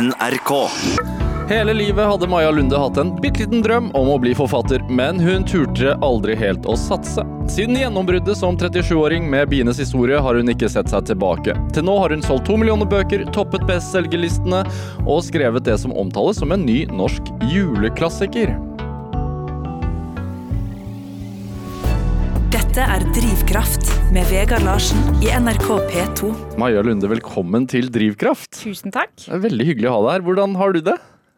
NRK. Hele livet hadde Maja Lunde hatt en bitte liten drøm om å bli forfatter, men hun turte aldri helt å satse. Siden gjennombruddet som 37-åring med Bienes historie har hun ikke sett seg tilbake. Til nå har hun solgt to millioner bøker, toppet bestselgerlistene og skrevet det som omtales som en ny norsk juleklassiker. Dette er Drivkraft med Vegard Larsen i NRK P2. Maja Lunde, velkommen til Drivkraft. Tusen takk. Det er veldig hyggelig å ha deg her. Hvordan har du det?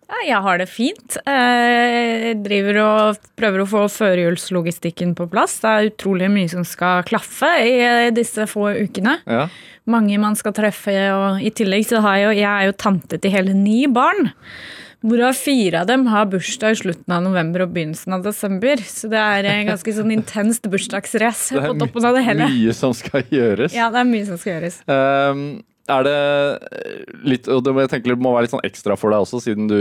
Ja, jeg har det fint. Jeg driver og prøver å få førjulslogistikken på plass. Det er utrolig mye som skal klaffe i disse få ukene. Ja. Mange man skal treffe, og i tillegg så har jeg jo, jeg er jo tante til hele ni barn. Hvorav fire av dem har bursdag i slutten av november og begynnelsen av desember. Så det er en ganske sånn intenst bursdagsrace på toppen av det hele. Det er mye som skal gjøres. Ja, det er mye som skal gjøres. Um, er det litt Og det må jeg tenke det må være litt sånn ekstra for deg også, siden du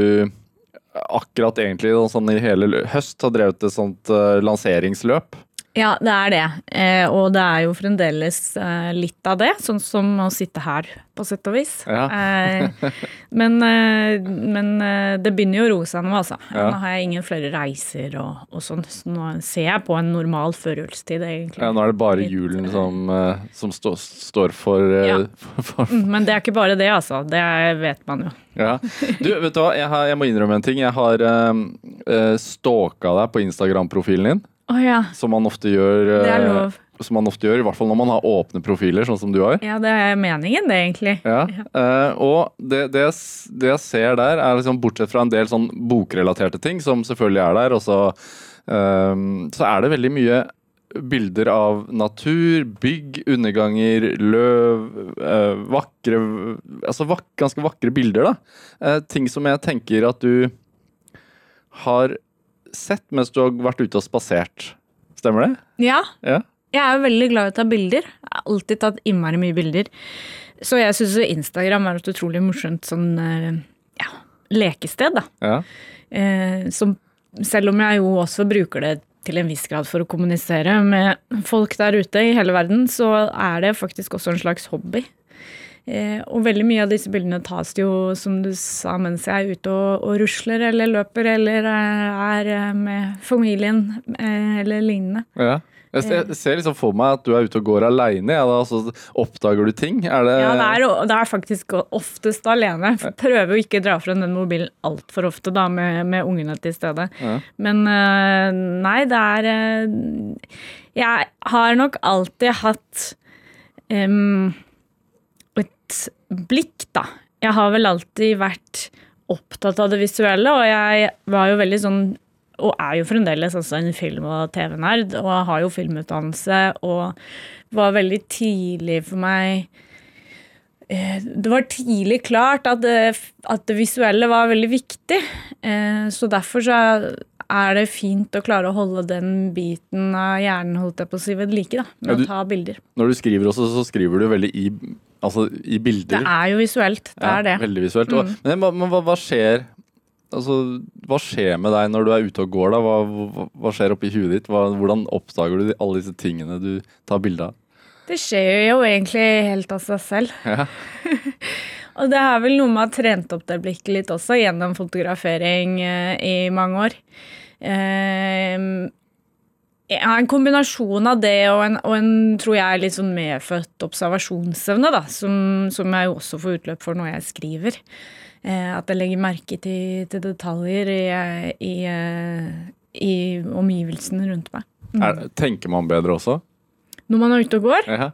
akkurat egentlig sånn i hele høst har drevet et sånt uh, lanseringsløp. Ja, det er det. Eh, og det er jo fremdeles eh, litt av det, sånn som å sitte her, på sett og vis. Ja. Eh, men eh, men eh, det begynner jo å roe seg nå, altså. Ja. Nå har jeg ingen flere reiser og, og sånn, så nå ser jeg på en normal førjulstid, egentlig. Ja, nå er det bare Litt, julen eh, som, som stå, står for, Ja. for, Mm, Men det er ikke bare det, altså. Det vet man jo. Ja. Du, vet du hva, jeg, har, jeg må innrømme en ting. Jeg har um, stalka deg på Instagram-profilen din, Å ja. som man ofte gjør. Det er eh, lov. Som man ofte gjør, i hvert fall når man har åpne profiler, sånn som du har. Ja, det er meningen, det, egentlig. Ja, Uh, og det, det, det jeg ser der, er liksom bortsett fra en del sånn bokrelaterte ting, som selvfølgelig er der, og så, uh, så er det veldig mye bilder av natur, bygg, underganger, løv, uh, vakre Altså vak, ganske vakre bilder, da. Ting som jeg tenker at du har sett mens du har vært ute og spasert. Stemmer det? Ja. Ja. Jeg er jo veldig glad i å ta bilder. Jeg har alltid tatt innmari mye bilder. Så jeg syns Instagram er et utrolig morsomt sånn eh, ja, lekested, da. Ja. Eh, som, selv om jeg jo også bruker det til en viss grad for å kommunisere med folk der ute i hele verden, så er det faktisk også en slags hobby. Eh, og veldig mye av disse bildene tas jo, som du sa, mens jeg er ute og, og rusler eller løper eller eh, er eh, med familien eller lignende. Ja. Jeg ser, liksom for meg at du er ute og går aleine. Ja, så oppdager du ting? Er det, Ja, det er, det er faktisk oftest alene. Prøver jo ikke å dra frem den mobilen altfor ofte da, med, med ungene til stede. Ja. Men nei, det er Jeg har nok alltid hatt øhm, et blikk, da. Jeg har vel alltid vært opptatt av det visuelle, og jeg var jo veldig sånn og er jo fremdeles altså en film- og TV-nerd, og har jo filmutdannelse, og var veldig tidlig for meg eh, Det var tidlig klart at det, at det visuelle var veldig viktig. Eh, Så derfor så er det fint å klare å holde den biten av hjernen holdt jeg på å si, ved like, da, med Ja, du- å ta bilder. Når du skriver også, så skriver du veldig i, altså, i bilder. Det er jo visuelt. Det Ja, er det. Veldig visuelt. Og, Mm. men, hva- men hva, hva skjer Altså, hva skjer med deg når du er ute og går? da? Hva, hva, hva skjer oppi huet ditt? Hvordan oppdager du de- alle disse tingene du tar bilde av? Det skjer jo egentlig helt av seg selv. Ja. Og det er vel noe med å ha trent opp det blikket litt også, gjennom fotografering eh, i mange år. Eh, ja, en kombinasjon av det og en, og en tror jeg, litt sånn medfødt observasjonsevne, da, som, som jeg jo også får utløp for når jeg skriver. Eh, at jeg legger merke til, til detaljer i, i, eh, i omgivelsene rundt meg. Er, tenker man bedre også? Når man er ute og går. Ja.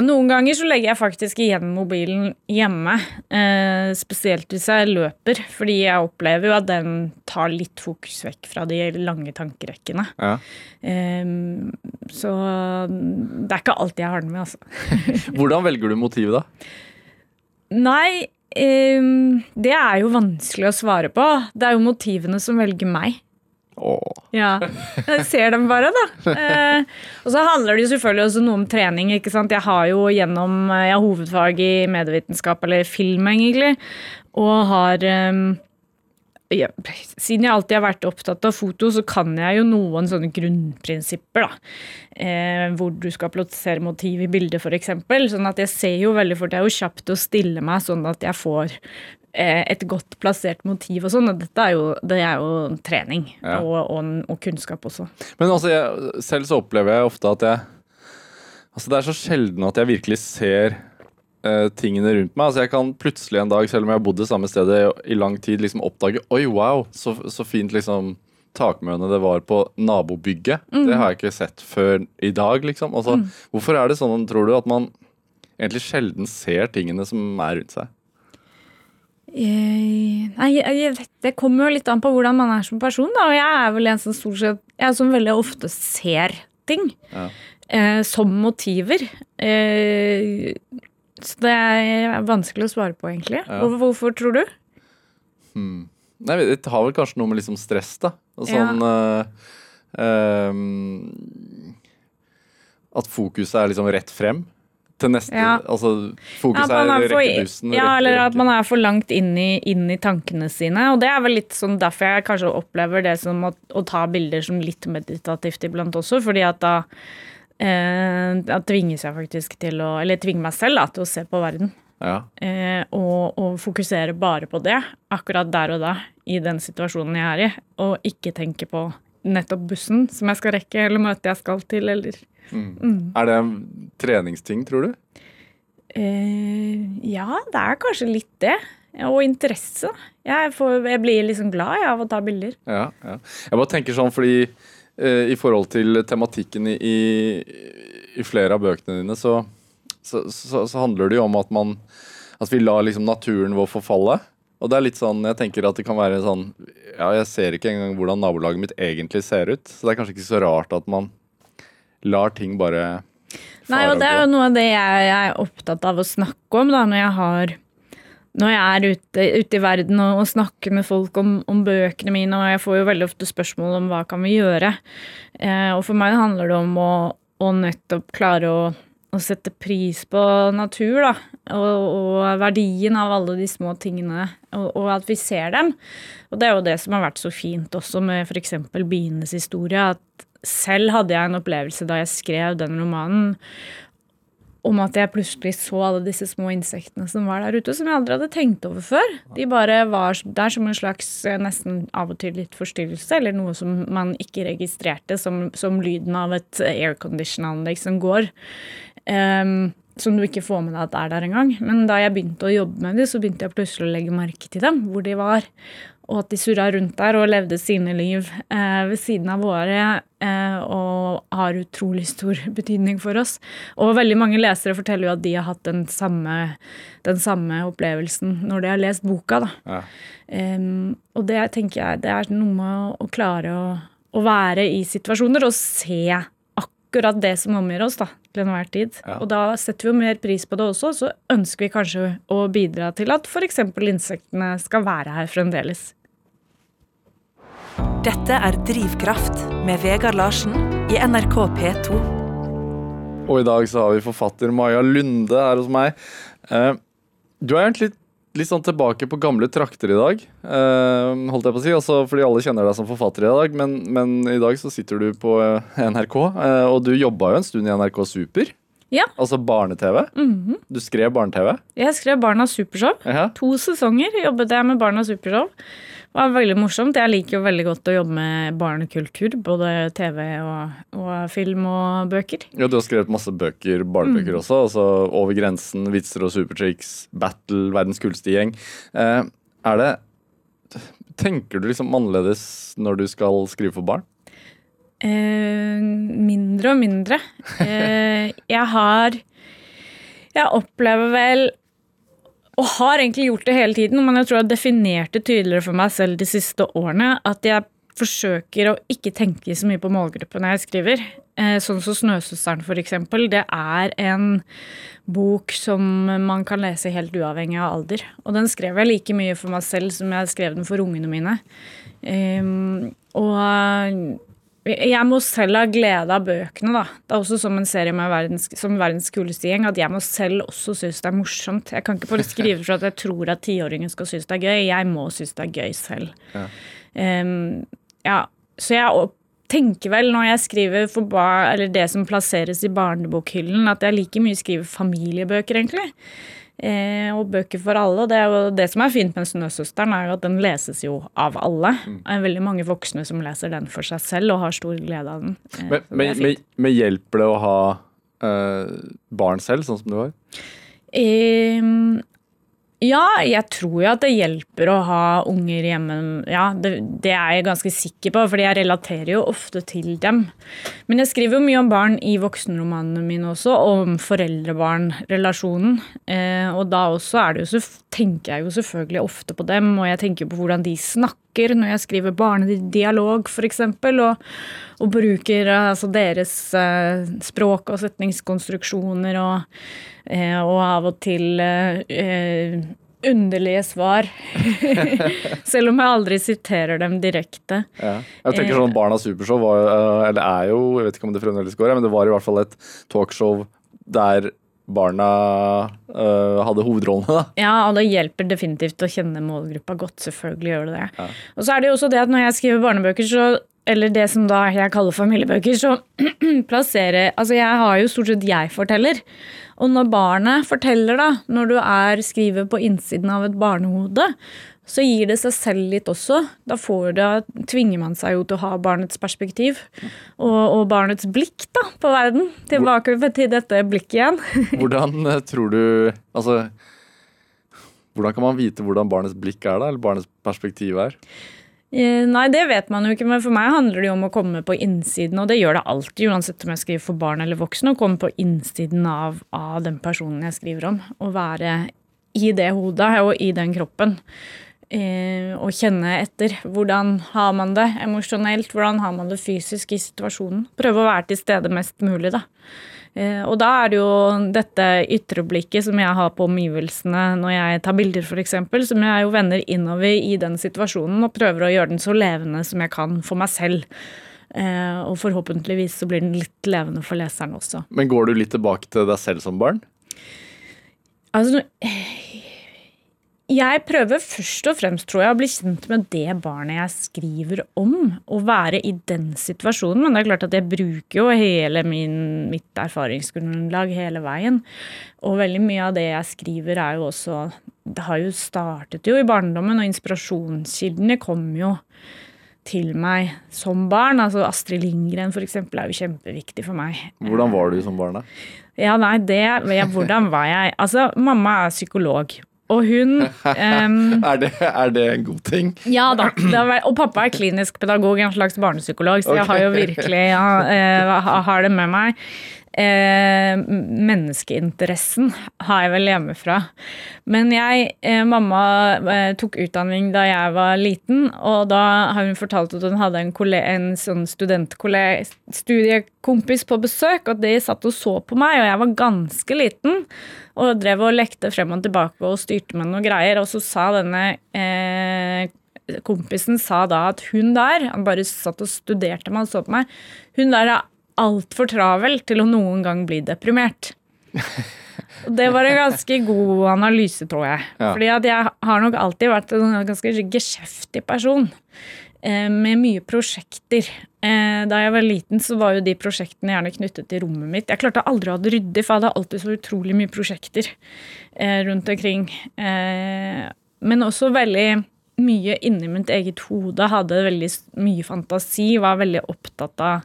Noen ganger så legger jeg faktisk igjen mobilen hjemme. Eh, spesielt hvis jeg løper, fordi jeg opplever jo at den tar litt fokus vekk fra de lange tankerekkene. Ja. Eh, så det er ikke alltid jeg har den med, altså. Hvordan velger du motivet, da? Nei, eh, det er jo vanskelig å svare på. Det er jo motivene som velger meg. Åh. Ja, jeg ser dem bare, da. Eh, og så handler det jo selvfølgelig også noe om trening. ikke sant? Jeg har jo gjennom, jeg har hovedfag i medievitenskap, eller film egentlig, og har eh, ja, Siden jeg alltid har vært opptatt av foto, så kan jeg jo noen sånne grunnprinsipper. da. Eh, hvor du skal plassere motiv i bildet, f.eks. Sånn at jeg ser jo veldig fort Jeg er jo kjapt å stille meg sånn at jeg får eh, et godt plassert motiv og sånn. Og dette er jo, det er jo trening Ja. og, og, og kunnskap også. Men altså, jeg, selv så opplever jeg ofte at jeg Altså, det er så sjelden at jeg virkelig ser uh, tingene rundt meg. Altså, jeg kan plutselig en dag, selv om jeg har bodd det samme stedet i lang tid, liksom oppdage Oi, wow, så, så fint liksom takmøne det var på nabobygget. Det har jeg ikke sett før i dag, liksom. Altså, Hvorfor er det sånn, tror du, at man egentlig sjelden ser tingene som er rundt seg? Nei, jeg, jeg Det kommer jo litt an på hvordan man er som person. Da. Og jeg er vel en som stort sett Jeg som veldig ofte ser ting Ja. eh, som motiver. Eh, så det er vanskelig å svare på, egentlig. Ja. Hvorfor, hvorfor tror du? Hmm. Nei, Det har vel kanskje noe med liksom stress, da. Og sånn ja. uh, um, At fokuset er liksom rett frem til neste Ja. Altså Ja, fokuset at er er rekke bussen. ja, eller at man er for langt inn i, inn i tankene sine. Og det er vel litt sånn derfor jeg kanskje opplever det som å, å ta bilder som litt meditativt iblant også, fordi at da eh, da tvinges jeg faktisk til å Eller jeg tvinger meg selv da, til å se på verden. ja. Eh, og, og fokusere bare på det, akkurat der og da, i den situasjonen jeg er i. Og ikke tenke på nettopp bussen som jeg skal rekke, eller møtet jeg skal til, eller Er det en treningsting, tror du? Eh, ja, det er kanskje litt det. Og interesse. Jeg, får, jeg blir liksom glad jeg, av å ta bilder. Ja, ja. Jeg bare tenker sånn fordi eh, i forhold til tematikken i, i, i flere av bøkene dine, så, så, så, så handler det jo om at man At vi lar liksom naturen vår forfalle. Og det er litt sånn, jeg tenker at det kan være sånn Ja, jeg ser ikke engang hvordan nabolaget mitt egentlig ser ut. Så det er kanskje ikke så rart at man lar ting bare Nei, og det er jo noe av det jeg, jeg er opptatt av å snakke om da, når jeg har når jeg er ute, ute i verden og, og snakker med folk om, om bøkene mine, og jeg får jo veldig ofte spørsmål om hva kan vi gjøre. Eh, og for meg handler det om å, å nettopp klare å, å sette pris på natur, da. Og, og verdien av alle de små tingene, og, og at vi ser dem. Og det er jo det som har vært så fint også med f.eks. bienes historie, at selv hadde jeg en opplevelse da jeg skrev den romanen om at jeg plutselig så alle disse små insektene som var der ute, som jeg aldri hadde tenkt over før. De bare var der som en slags eh, nesten av og til litt forstyrrelse, eller noe som man ikke registrerte som, som lyden av et aircondition-anlegg som går. Um, som du ikke får med deg at er der engang. Men da jeg begynte å jobbe med dem, så begynte jeg plutselig å legge merke til dem, hvor de var. Og at de surra rundt der og levde sine liv eh, ved siden av våre. Eh, og har utrolig stor betydning for oss. Og veldig mange lesere forteller jo at de har hatt den samme, den samme opplevelsen når de har lest boka. da. Ja. Um, og det tenker jeg det er noe med å, å klare å, å være i situasjoner og se akkurat det som omgir oss da, til enhver tid. Ja. Og da setter vi jo mer pris på det også, så ønsker vi kanskje å bidra til at f.eks. insektene skal være her fremdeles. Dette er Drivkraft med Vegard Larsen i NRK P2. Og i dag så har vi forfatter Maja Lunde her hos meg. Eh, du er egentlig litt, sånn tilbake på gamle trakter i dag, Uh, holdt jeg på å si. Altså, fordi alle kjenner deg som forfatter i dag, men, men i dag så sitter du på eh, NRK. uh, og du jobba jo en stund i NRK Super, Ja. altså barne-TV. mhm. Du skrev barne-TV. Jeg skrev Barnas supershow. Ja. To sesonger jobbet jeg med Barnas supershow. Det var veldig morsomt. Jeg liker jo veldig godt å jobbe med barnekultur. Både TV og, og film og bøker. ja, du har skrevet masse bøker, barnebøker også. altså Over grensen, Vitser og supertricks, Battle, Verdens kuleste gjeng. Eh, er det Tenker du liksom annerledes når du skal skrive for barn? Eh, mindre og mindre. Eh, jeg har Jeg opplever vel og har egentlig gjort det hele tiden, men jeg tror jeg har definert det tydeligere for meg selv de siste årene, at jeg forsøker å ikke tenke så mye på målgruppen når jeg skriver. Eh, Sånn som 'Snøsøsteren', for eksempel. Det er en bok som man kan lese helt uavhengig av alder. Og den skrev jeg like mye for meg selv som jeg skrev den for ungene mine. Um, og jeg må selv ha glede av bøkene, da. Det er også som en serie med verdens, som verdens kuleste gjeng, at jeg må selv også synes det er morsomt. Jeg kan ikke bare skrive for at jeg tror at tiåringer skal synes det er gøy. Jeg må synes det er gøy selv. Ja. Um, ja, så jeg tenker vel når jeg skriver for bar, eller det som plasseres i barnebokhyllen, at jeg like mye skriver familiebøker, egentlig. Eh, og bøker for alle. Og det, er jo, det som er fint med Snøsøsteren, er jo at den leses jo av alle. Det er veldig mange voksne som leser den for seg selv og har stor glede av den. Eh, Men, men, er men, men hjelper det å ha eh, barn selv, sånn som du har? Ehm, ja, jeg tror jo at det hjelper å ha unger hjemme. Ja, det, det er jeg ganske sikker på, fordi jeg relaterer jo ofte til dem. Men jeg skriver jo mye om barn i voksenromanene mine også, og om foreldre-barn-relasjonen. Eh, og da også er det jo, tenker jeg jo selvfølgelig ofte på dem, og jeg tenker på hvordan de snakker når jeg skriver barnedialog, f.eks., og, og bruker altså, deres eh, språk og setningskonstruksjoner og, eh, og av og til eh, eh, underlige svar. Selv om jeg aldri siterer dem direkte. Ja. Jeg tenker sånn Barna Supershow var, eh, eller er jo, jeg vet ikke om det fremdeles går, men det var i hvert fall et talkshow der barna eh, hadde hovedrollene. da. Ja, og det hjelper definitivt å kjenne målgruppa godt. Selvfølgelig gjør det det. Og så er det jo også det at når jeg skriver barnebøker, så eller det som da jeg kaller familiebøker, så plasserer Altså, jeg har jo stort sett jeg-forteller. Og når barnet forteller, da, når du er skriver på innsiden av et barnehode, så gir det seg selv litt også. Da, får det, tvinger man seg jo til å ha barnets perspektiv. Og, og barnets blikk da, på verden. Tilbake til dette blikket igjen. Hvordan eh, tror du Altså Hvordan kan man vite hvordan barnets blikk er, da? Eller barnets perspektiv er? Eh, Nei, det vet man jo ikke, men for meg handler det jo om å komme på innsiden, og det gjør det alltid, uansett om jeg skriver for barn eller voksne, å komme på innsiden av, av den personen jeg skriver om, og være i det hodet og i den kroppen. Eh, og kjenne etter. Hvordan har man det emosjonelt? Hvordan har man det fysisk i situasjonen? Prøve å være til stede mest mulig, da. Eh, og da er det jo dette ytreblikket som jeg har på omgivelsene når jeg tar bilder, f.eks., som jeg jo vender innover i den situasjonen og prøver å gjøre den så levende som jeg kan for meg selv. Eh, og forhåpentligvis så blir den litt levende for leseren også. Men går du litt tilbake til deg selv som barn? Altså, jeg prøver først og fremst, tror jeg, å bli kjent med det barnet jeg skriver om. Og være i den situasjonen. Men det er klart at jeg bruker jo hele min, mitt erfaringsgrunnlag hele veien. Og veldig mye av det jeg skriver, er jo også Det har jo startet jo i barndommen, og inspirasjonskildene kom jo til meg som barn. Altså Astrid Lindgren for eksempel, er jo kjempeviktig for meg. Hvordan var du som barn, da? Ja, nei, det ja, Hvordan var jeg? Altså, mamma er psykolog. Og hun um, Er det, er det en god ting? Ja da. Vært, og pappa er klinisk pedagog, en slags barnepsykolog, så jeg har jo virkelig ja, uh, har det med meg. Eh, menneskeinteressen har jeg vel hjemmefra. Men jeg, eh, mamma eh, tok utdanning da jeg var liten, og da har hun fortalt at hun hadde en, en sånn studiekompis på besøk, og de satt og så på meg, og jeg var ganske liten. Og drev og lekte frem og tilbake og styrte med noen greier. Og så sa denne eh, kompisen sa da at hun der Han bare satt og studerte meg og så på meg. Hun der er altfor travel til å noen gang bli deprimert. Det var en ganske god analyse, tror jeg. Ja. Fordi at jeg har nok alltid vært en ganske geskjeftig person. eh, Med mye prosjekter. Eh, Da jeg var liten, så var jo de prosjektene gjerne knyttet til rommet mitt. Jeg klarte aldri å ha det ryddig, for jeg hadde alltid så utrolig mye prosjekter eh, rundt omkring. Men også veldig mye inni mitt eget hode. Hadde veldig mye fantasi, var veldig opptatt av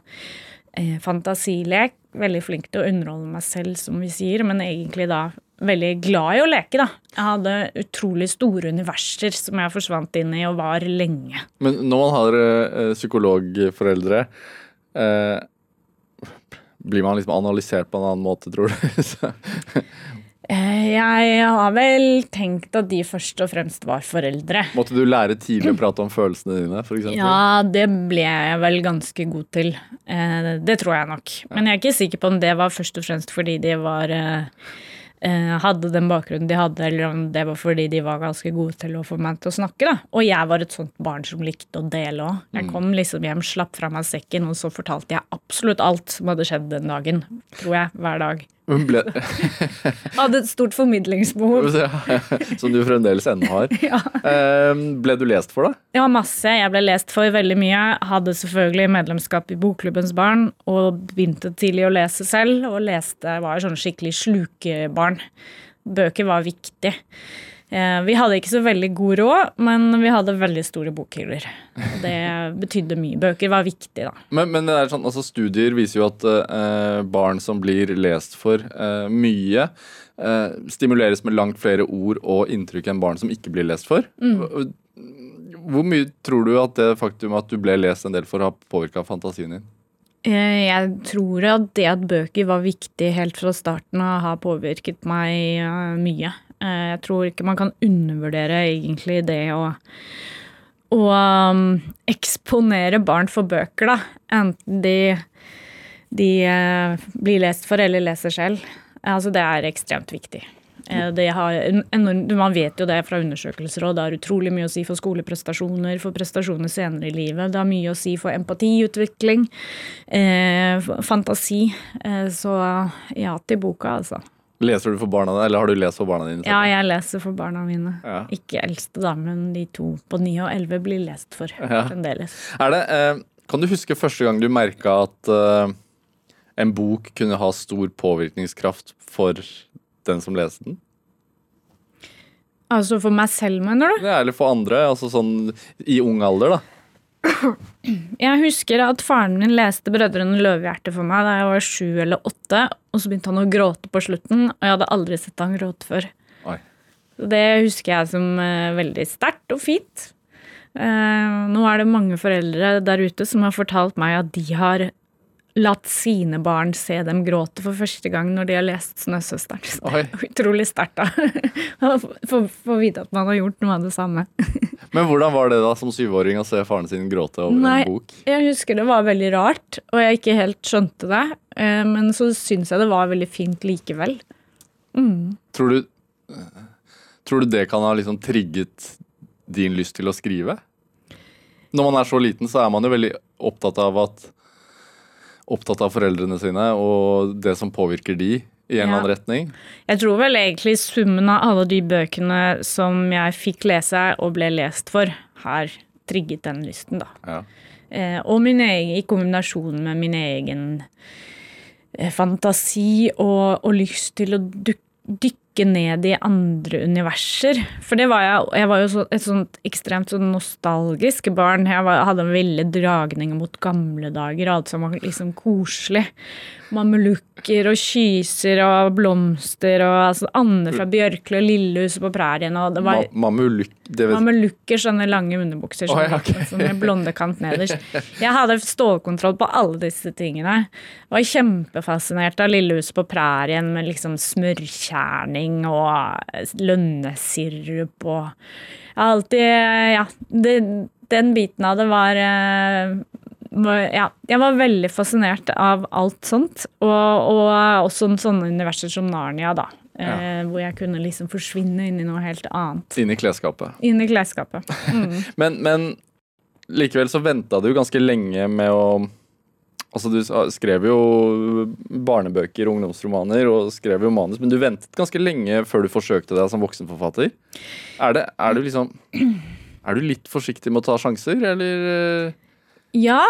fantasilek. Veldig flink til å underholde meg selv, som vi sier, men egentlig da veldig glad i å leke, da. Jeg hadde utrolig store universer som jeg forsvant inn i og var lenge. Men når man har eh, psykologforeldre, eh, blir man liksom analysert på en annen måte, tror du? Eh, Jeg har vel tenkt at de først og fremst var foreldre. Måtte du lære tidlig å prate om følelsene dine, f.eks.? Ja, det ble jeg vel ganske god til. Eh, Det tror jeg nok. Men jeg er ikke sikker på om det var først og fremst fordi de var eh, hadde den bakgrunnen de hadde, eller om det var fordi de var ganske gode til å få meg til å snakke. da. Og jeg var et sånt barn som likte å dele òg. Jeg kom liksom hjem, slapp fra meg sekken, og så fortalte jeg absolutt alt som hadde skjedd den dagen. Tror jeg. Hver dag. Men Ble, Hadde et stort formidlingsbehov. som du fremdeles ennå har. Ja. ble du lest for, da? Ja, masse. Jeg ble lest for veldig mye. Hadde selvfølgelig medlemskap i Bokklubbens barn og begynte tidlig å lese selv. Og leste, var sånn skikkelig slukebarn. bøker var viktig. Eh, vi hadde ikke så veldig god råd, men vi hadde veldig store bokhyller. Det betydde mye. Bøker var viktig, da. Men, men det sånn, altså studier viser jo at eh, barn som blir lest for eh, mye, eh, stimuleres med langt flere ord og inntrykk enn barn som ikke blir lest for. Mm. Hvor mye tror du at det faktum at du ble lest en del for, har påvirka fantasien din? Eh, Jeg tror at det at bøker var viktig helt fra starten av, har påvirket meg eh, mye. Eh, Jeg tror ikke man kan undervurdere egentlig det å å um, eksponere barn for bøker, da. Enten de, de eh, blir lest for eller leser selv. Altså, det er ekstremt viktig. Eh, Det har en man vet jo det fra undersøkelser, og det har utrolig mye å si for skoleprestasjoner, for prestasjoner senere i livet. Det har mye å si for empatiutvikling, eh, fantasi. Eh, så ja til boka, altså. Leser du for barna dine, eller har du lest for barna dine? Ja, jeg leser for barna mine. Ja. Ikke eldste, da, men de to på ni og elleve blir lest for Ja. fremdeles. Det, eh, kan du huske første gang du merka at eh, en bok kunne ha stor påvirkningskraft for den som leste den? Altså for meg selv, mener du? Ja, eller for andre? altså sånn I ung alder, da. Jeg husker at faren min leste 'Brødrene Løvehjerte' for meg da jeg var sju eller åtte, og så begynte han å gråte på slutten, og jeg hadde aldri sett han gråte før. Oi. Det husker jeg som eh, veldig sterkt og fint. Eh, nå er det mange foreldre der ute som har fortalt meg at de har latt sine barn se dem gråte for første gang når de har lest 'Snøsøsteren'. Er Utrolig sterkt, da. Få- vite at man har gjort noe av det samme. Men hvordan var det da som syvåring å se faren sin gråte over Nei. en bok? Jeg husker det var veldig rart, og jeg ikke helt skjønte det. eh, Men så syns jeg det var veldig fint likevel. Tror du, tror du det kan ha liksom trigget din lyst til å skrive? Når man er så liten, så er man jo veldig opptatt av at Opptatt av foreldrene sine og det som påvirker de i en eller annen retning. Jeg tror vel egentlig summen av alle de bøkene som jeg fikk lese og ble lest for, har trigget den lysten, da. Ja. Eh, og min egen, i kombinasjon med min egen eh, fantasi og, og lyst til å duk, dykke ned i andre universer. For det var jeg, jeg var jo så, et sånt ekstremt sånn nostalgisk barn. Jeg var, hadde en veldig dragning mot gamle dager, alt som var liksom koselig. Mamelukker og kyser og blomster og altså, Anne fra Bjørkli og Lillehuset på prærien. Og det var, Ma Mamuluk det vet, Mamelukker, sånne lange underbukser som, ja, okay. som med blondekant nederst. Jeg hadde stålkontroll på alle disse tingene. Var kjempefascinert av Lillehuset på prærien med liksom smørkjerning og lønnesirup og Jeg har alltid Ja, det, den biten av det eh, var- ja, jeg var veldig fascinert av alt sånt, og, og også sånne universer som Narnia, da. Eh, hvor jeg kunne liksom forsvinne inn i noe helt annet. inn i klesskapet. Inn i klesskapet. Mm. Men, men likevel så venta du ganske lenge med å Altså, du skrev jo barnebøker, ungdomsromaner, og skrev jo manus, men du ventet ganske lenge før du forsøkte deg som voksenforfatter. Er, det, er du liksom Er du litt forsiktig med å ta sjanser, eller? Ja,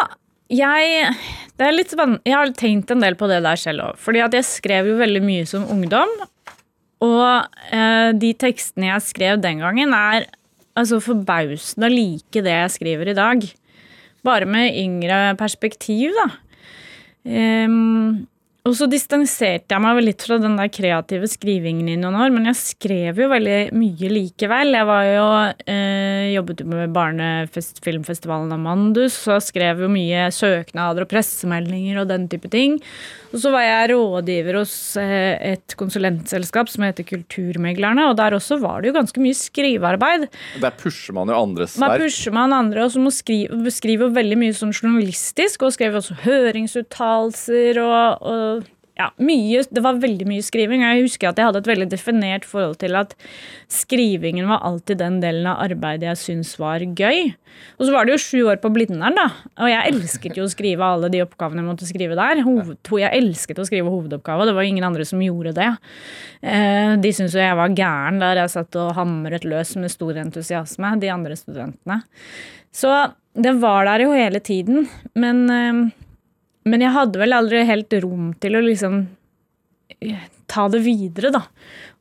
jeg Jeg har tenkt en del på det der selv òg. Fordi jeg skrev jo veldig mye som ungdom. Og eh, de tekstene jeg skrev den gangen, er altså forbausende like det jeg skriver i dag. Bare med yngre perspektiv, da. Ehm, og så distanserte jeg meg litt fra den der kreative skrivingen i noen år, men jeg skrev jo veldig mye likevel. Jeg var jo, eh, jobbet jo med barnefilmfestivalen Amandus, jeg skrev jo mye søknader og pressemeldinger og den type ting. Og så var jeg rådgiver hos eh, et konsulentselskap som heter Kulturmeglerne, og der også var det jo ganske mye skrivearbeid. Der pusher man jo andres Man verk. pusher man andre, og så må skrive, skrive veldig mye sånn journalistisk, og skrev også høringsuttalelser og, og ja, mye, det var veldig mye skriving. Jeg husker at jeg hadde et veldig definert forhold til at skrivingen var alltid den delen av arbeidet jeg syntes var gøy. Og så var det jo sju år på Blindern, da. Og jeg elsket jo å skrive alle de oppgavene jeg måtte skrive der. Hoved, jeg elsket å skrive hovedoppgave, det var ingen andre som gjorde det. Eh, De syntes jo jeg var gæren der jeg satt og hamret løs med stor entusiasme, de andre studentene. Så det var der jo hele tiden. Men, eh, men jeg hadde vel aldri helt rom til å liksom ta det videre, da.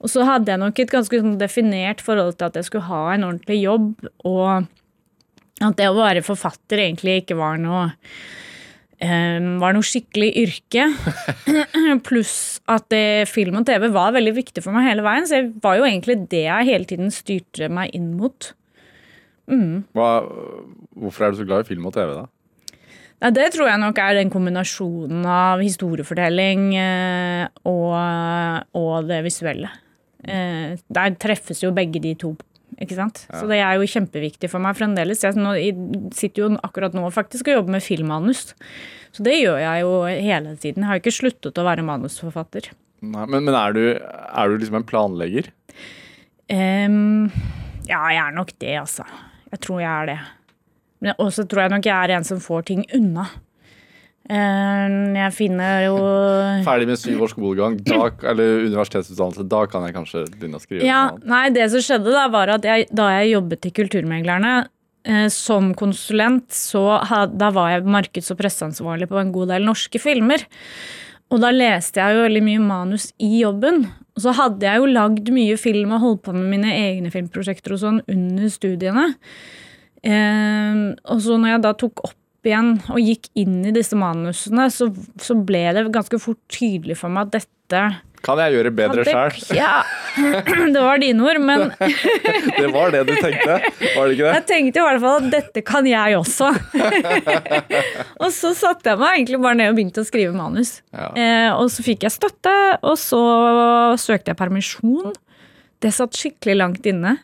Og så hadde jeg nok et ganske sånn definert forhold til at jeg skulle ha en ordentlig jobb, og at det å være forfatter egentlig ikke var noe um, var noe skikkelig yrke. Pluss at det, film og TV var veldig viktig for meg hele veien. Så det var jo egentlig det jeg hele tiden styrte meg inn mot. Hva, hvorfor er du så glad i film og TV, da? Ja, det tror jeg nok er den kombinasjonen av historiefortelling eh, og, og det visuelle. Eh, der treffes jo begge de to. Ikke sant? Så det er jo kjempeviktig for meg fremdeles. Jeg sitter jo akkurat nå faktisk og jobber med filmmanus. Så det gjør jeg jo hele tiden. Jeg har ikke sluttet å være manusforfatter. Nei, men men er, du, er du liksom en planlegger? Um, ja, jeg er nok det, altså. Jeg tror jeg er det. Men også tror jeg nok jeg er en som får ting unna. Jeg finner jo Ferdig med syv års skolegang, da, eller universitetsutdannelse, da kan jeg kanskje begynne å skrive Ja, nei, det som skjedde da, var at jeg, da jeg jobbet i Kulturmeglerne eh, som konsulent, så had, da var jeg markeds- og presseansvarlig på en god del norske filmer. Og da leste jeg jo veldig mye manus i jobben. Og så hadde jeg jo lagd mye film og holdt på med mine egne filmprosjekter og sånn under studiene. Eh, og så når jeg da tok opp igjen og gikk inn i disse manusene, så, så ble det ganske fort tydelig for meg at dette Kan jeg gjøre bedre sjøl? Ja, det var dine ord, men Det var det du tenkte, var det ikke det? jeg tenkte i hvert fall at dette kan jeg også. og så satte jeg meg egentlig bare ned og begynte å skrive manus. Ja. Eh, og så fikk jeg støtte, og så søkte jeg permisjon. Det satt skikkelig langt inne,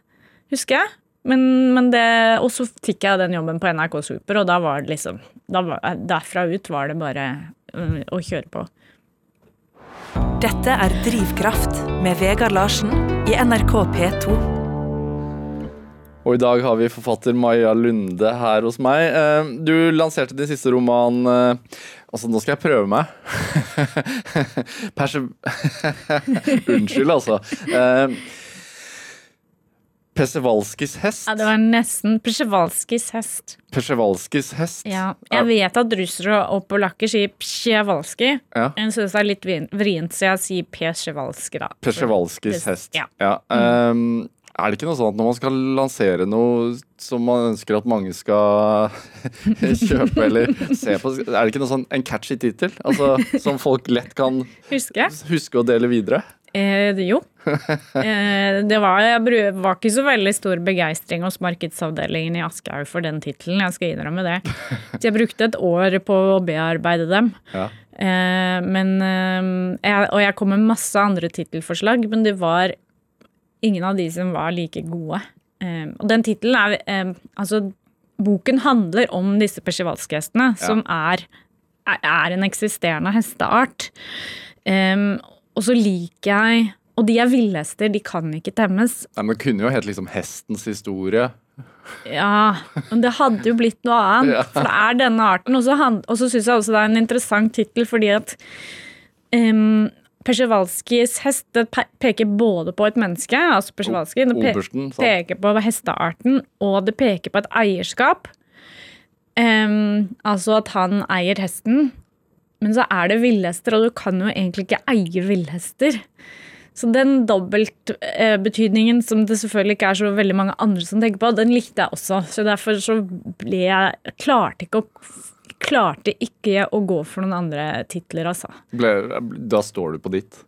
husker jeg. Men, men det, og så fikk jeg den jobben på NRK Super, og da var det liksom da var, Derfra ut var det bare øh, å kjøre på. Dette er Drivkraft med Vegard Larsen i NRK P2. Og i dag har vi forfatter Maja Lunde her hos meg. Eh, Du lanserte din siste roman eh, Altså, nå skal jeg prøve meg. Perse... Unnskyld, altså. Persevalskis hest. Ja, det var nesten Psjevalskijs hest. Persevalskis hest. Ja, jeg vet at russere og polakker sier Psjevalski. Ja. Jeg syns det er litt vrient, så jeg sier Psjevalskij, da. Persevalskis Pes- hest. ja. Um, er det ikke noe sånn at når man skal lansere noe som man ønsker at mange skal kjøpe eller se på, er det ikke noe sånn en catchy tittel? Altså, som folk lett kan huske, huske å dele videre? Eh, jo. Eh, det var, jeg var ikke så veldig stor begeistring hos markedsavdelingen i Aschehoug for den tittelen, jeg skal innrømme det. Så jeg brukte et år på å bearbeide dem. Ja. Eh, men, eh, jeg, og jeg kom med masse andre tittelforslag, men det var ingen av de som var like gode. Um, og den tittelen er um, Altså, boken handler om disse persjevalskihestene, som er, er, en eksisterende hesteart. Um, og så liker jeg Og de er villhester, de kan ikke temmes. Nei, men det kunne jo hett liksom Hestens historie. Ja, men det hadde jo blitt noe annet. Ja. For det er denne arten. Og så syns jeg også det er en interessant tittel, fordi at um, Persjevalskijs hest pe- peker både på et menneske, altså Persjevalskij, det pe peker på hestearten, og det peker på et eierskap. Um, altså at han eier hesten, men så er det villhester, og du kan jo egentlig ikke eie villhester. Så den dobbeltbetydningen som det selvfølgelig ikke er så veldig mange andre som tenker på, den likte jeg også. Så derfor så ble jeg Klarte ikke å Klarte ikke å gå for noen andre titler, altså. Ble, da står du på ditt.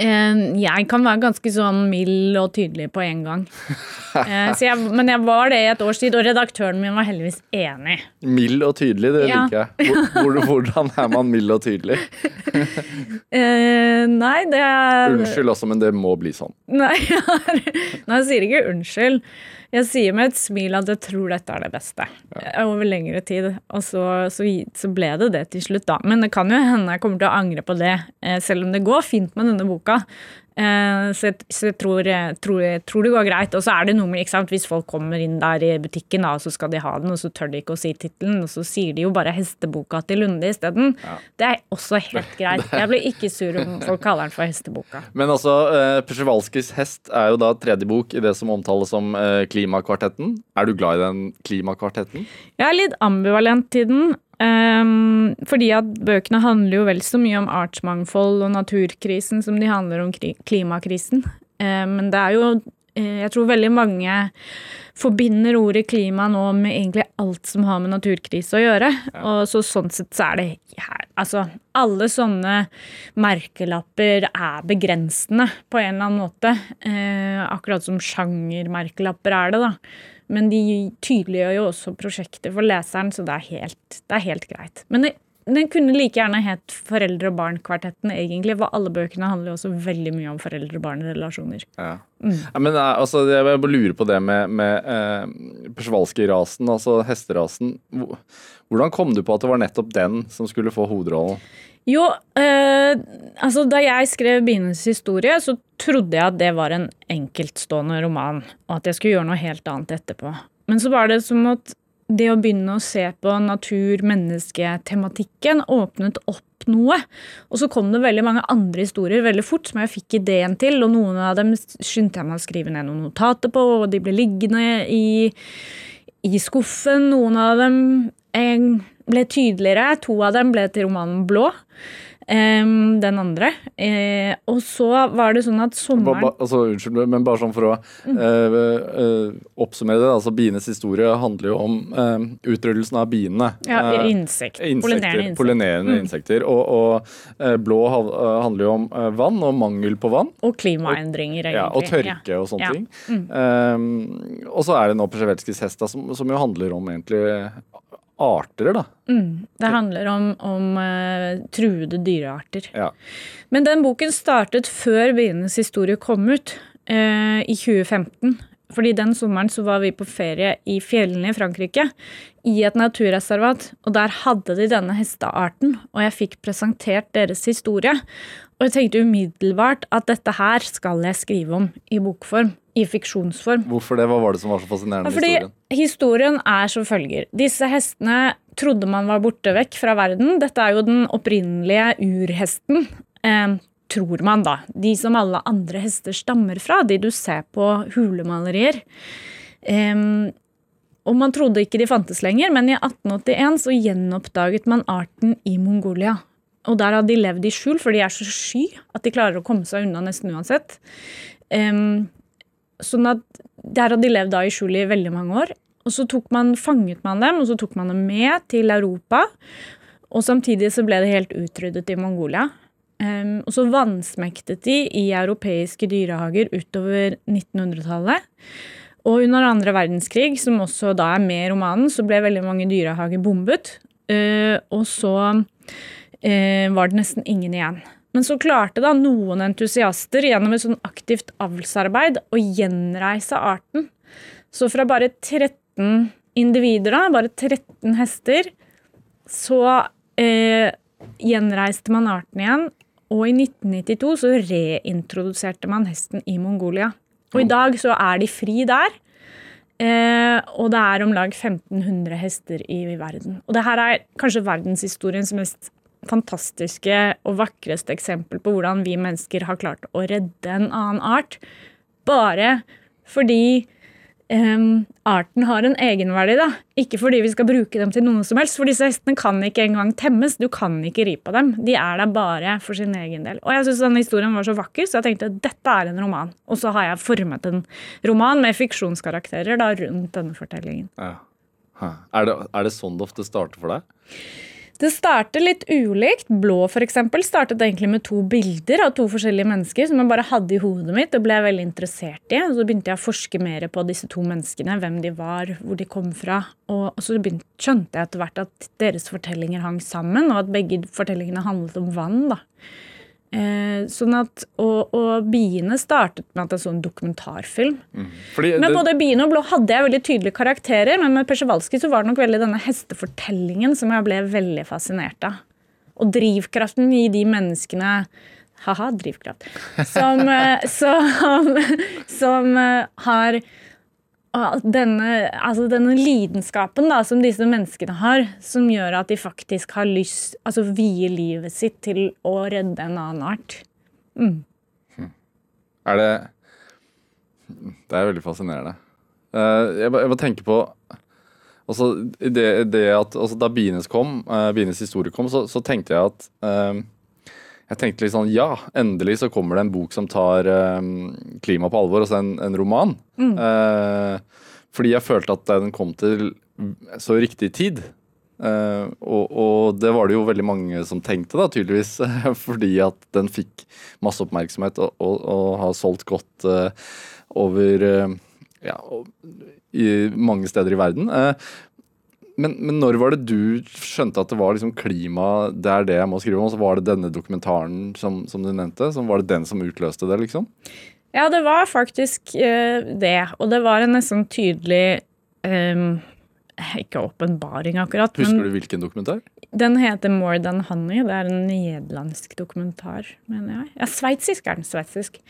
Eh, Jeg kan være ganske sånn mild og tydelig på en gang. Eh, Så jeg, men jeg var det i et års tid, og redaktøren min var heldigvis enig. Mild og tydelig, det Ja. liker jeg. Hvor, hvor, hvordan er man mild og tydelig? Eh, nei, det er Unnskyld også, men det må bli sånn. Nei, jeg har- nei, jeg sier ikke unnskyld. Jeg sier med et smil at jeg tror dette er det beste. Over lengre tid. Og så, så, så ble det det til slutt, da. Men det kan jo hende jeg kommer til å angre på det, selv om det går fint med denne boka. Eh, Så jeg, så jeg tror, jeg tror, jeg tror det går greit. Og så er det noe med ikke sant, Hvis folk kommer inn der i butikken, da, så skal de ha den, og så tør de ikke å si tittelen, og så sier de jo bare 'Hesteboka til Lunde' isteden. Det er også helt greit. Jeg blir ikke sur om folk kaller den for Hesteboka. Men altså, eh, Przewalskis hest er jo da tredje bok i det som omtales som eh, Klimakvartetten. Er du glad i den klimakvartetten? Jeg er litt ambivalent til den. Ehm, fordi at bøkene handler jo vel så mye om artsmangfold og naturkrisen som de handler om klimakrisen. Um, men det er jo eh, Jeg tror veldig mange forbinder ordet klima nå med egentlig alt som har med naturkrise å gjøre. Og så sånn sett så er det her Altså, alle sånne merkelapper er begrensende på en eller annen måte. Eh, akkurat som sjangermerkelapper er det, da. Men de tydeliggjør jo også prosjektet for leseren, så det er helt, det er helt greit. Men det, den kunne like gjerne hett Foreldre og barn-kvartetten, egentlig, for alle bøkene handler jo også veldig mye om foreldre og barn-relasjoner. Ja. Ja, men eh, altså, jeg bare lurer på det med, med eh, Przewalski-rasen, altså hesterasen. Hvordan kom du på at det var nettopp den som skulle få hovedrollen? Jo, eh, altså da jeg skrev Bienes historie, så trodde jeg at det var en enkeltstående roman, og at jeg skulle gjøre noe helt annet etterpå. Men så var det som at det å begynne å se på natur-menneske-tematikken åpnet opp noe. Og så kom det veldig mange andre historier veldig fort som jeg fikk ideen til, og noen av dem skyndte jeg meg å skrive ned noen notater på, og de ble liggende i, i skuffen. Noen av dem ble tydeligere, to av dem ble til romanen Blå. Um, den andre. Uh, og så var det sånn at sommeren ba, altså, unnskyld, men bare sånn for å uh, uh, oppsummere det. altså Bienes historie handler jo om utryddelsen av biene. Ja, insekt. Insekter, Pollinerende insekter. pollinerende insekter. Og, og blå handler jo om vann og mangel på vann. Og klimaendringer, egentlig. Ja, og tørke og sånne Ja. ting. Um, og så er det nå Przewelskis hest, som, som jo handler om egentlig arter, da. Mm, det handler om, om uh, truede dyrearter. Ja. Men den boken startet før Bienes historie kom ut, uh, i 2015. Fordi den sommeren så var vi på ferie i fjellene i Frankrike, i et naturreservat. Og der hadde de denne hestearten, og jeg fikk presentert deres historie. Og jeg tenkte umiddelbart at dette her skal jeg skrive om i bokform, i fiksjonsform. Hvorfor det? Hva var det som var så fascinerende med historien? historien er som følger. Disse hestene trodde man var borte vekk fra verden. Dette er jo den opprinnelige urhesten. Eh, tror man, da. De som alle andre hester stammer fra. De du ser på hulemalerier. Um, og man trodde ikke de fantes lenger, men i 1881 så gjenoppdaget man arten i Mongolia. Og der hadde de levd i skjul, for de er så sky at de klarer å komme seg unna nesten uansett. Um, sånn at der hadde de levd da i skjul i veldig mange år. Og så man, fanget man dem, og så tok man dem med til Europa. Og samtidig så ble det helt utryddet i Mongolia. Em, og så vannsmektet de i europeiske dyrehager utover 1900-tallet. Og under andre verdenskrig, som også da er med i romanen, så ble veldig mange dyrehager bombet. Uh, og så uh, var det nesten ingen igjen. Men så klarte da noen entusiaster gjennom et sånn aktivt avlsarbeid å gjenreise arten. Så fra bare 13 individer, da, bare 13 hester, så eh, gjenreiste man arten igjen. Og i 1992 så reintroduserte man hesten i Mongolia. Og i dag så er de fri der. Eh, og det er om lag 1500 hester i verden. Og det her er kanskje verdenshistoriens mest fantastiske og vakreste eksempel på hvordan vi mennesker har klart å redde en annen art. Bare fordi em, arten har en egenverdi, da. Ikke fordi vi skal bruke dem til noe som helst. For disse hestene kan ikke engang temmes. Du kan ikke ri på dem. De er der bare for sin egen del. Og jeg syns denne historien var så vakker, så jeg tenkte at dette er en roman. Og så har jeg formet en roman med fiksjonskarakterer da, rundt denne fortellingen. Ja. Er, det, er det sånn det ofte starter for deg? Det starter litt ulikt. Blå eksempel, startet egentlig med to bilder av to forskjellige mennesker som jeg bare hadde i hodet mitt og ble veldig interessert i. Så begynte jeg å forske mer på disse to menneskene, hvem de var, hvor de kom fra. Og så begynte, skjønte jeg etter hvert at deres fortellinger hang sammen, og at begge fortellingene handlet om vann. da. Eh, sånn at, og, og biene startet med at jeg så en dokumentarfilm. Fordi Men det, både Biene og Blå hadde jeg veldig tydelige karakterer, men med Persevalski så var det nok veldig denne hestefortellingen som jeg ble veldig fascinert av. Og drivkraften i de menneskene Ha-ha, drivkraft. Som, eh, som, som eh, har denne, altså denne lidenskapen da, som disse menneskene har, som gjør at de faktisk har lyst Altså vier livet sitt til å redde en annen art. er det Det er veldig fascinerende. Eh, jeg, bare- tenke på Altså, det, det at, altså, da Bienes kom, uh, Bienes historie kom, så, så tenkte jeg at uh, Jeg tenkte litt sånn Ja, endelig så kommer det en bok som tar eh, klima på alvor, altså en, en roman. Mm. fordi jeg følte at den kom til så riktig tid. Og, og, det var det jo veldig mange som tenkte, da, tydeligvis. fordi at den fikk masse oppmerksomhet og, og, og har solgt godt over ja, i mange steder i verden. Men, men, når var det du skjønte at det var liksom klima, det er det jeg må skrive om? Og så var det denne dokumentaren som, som, du nevnte? Som var det den som utløste det, liksom? Ja, det var faktisk uh, det. Og det var en nesten tydelig um, Ikke åpenbaring, akkurat. Husker men, du hvilken dokumentar? Den heter More Than Honey. Det er en nederlandsk dokumentar, mener jeg. Ja, sveitsisk er den. Sveitsisk.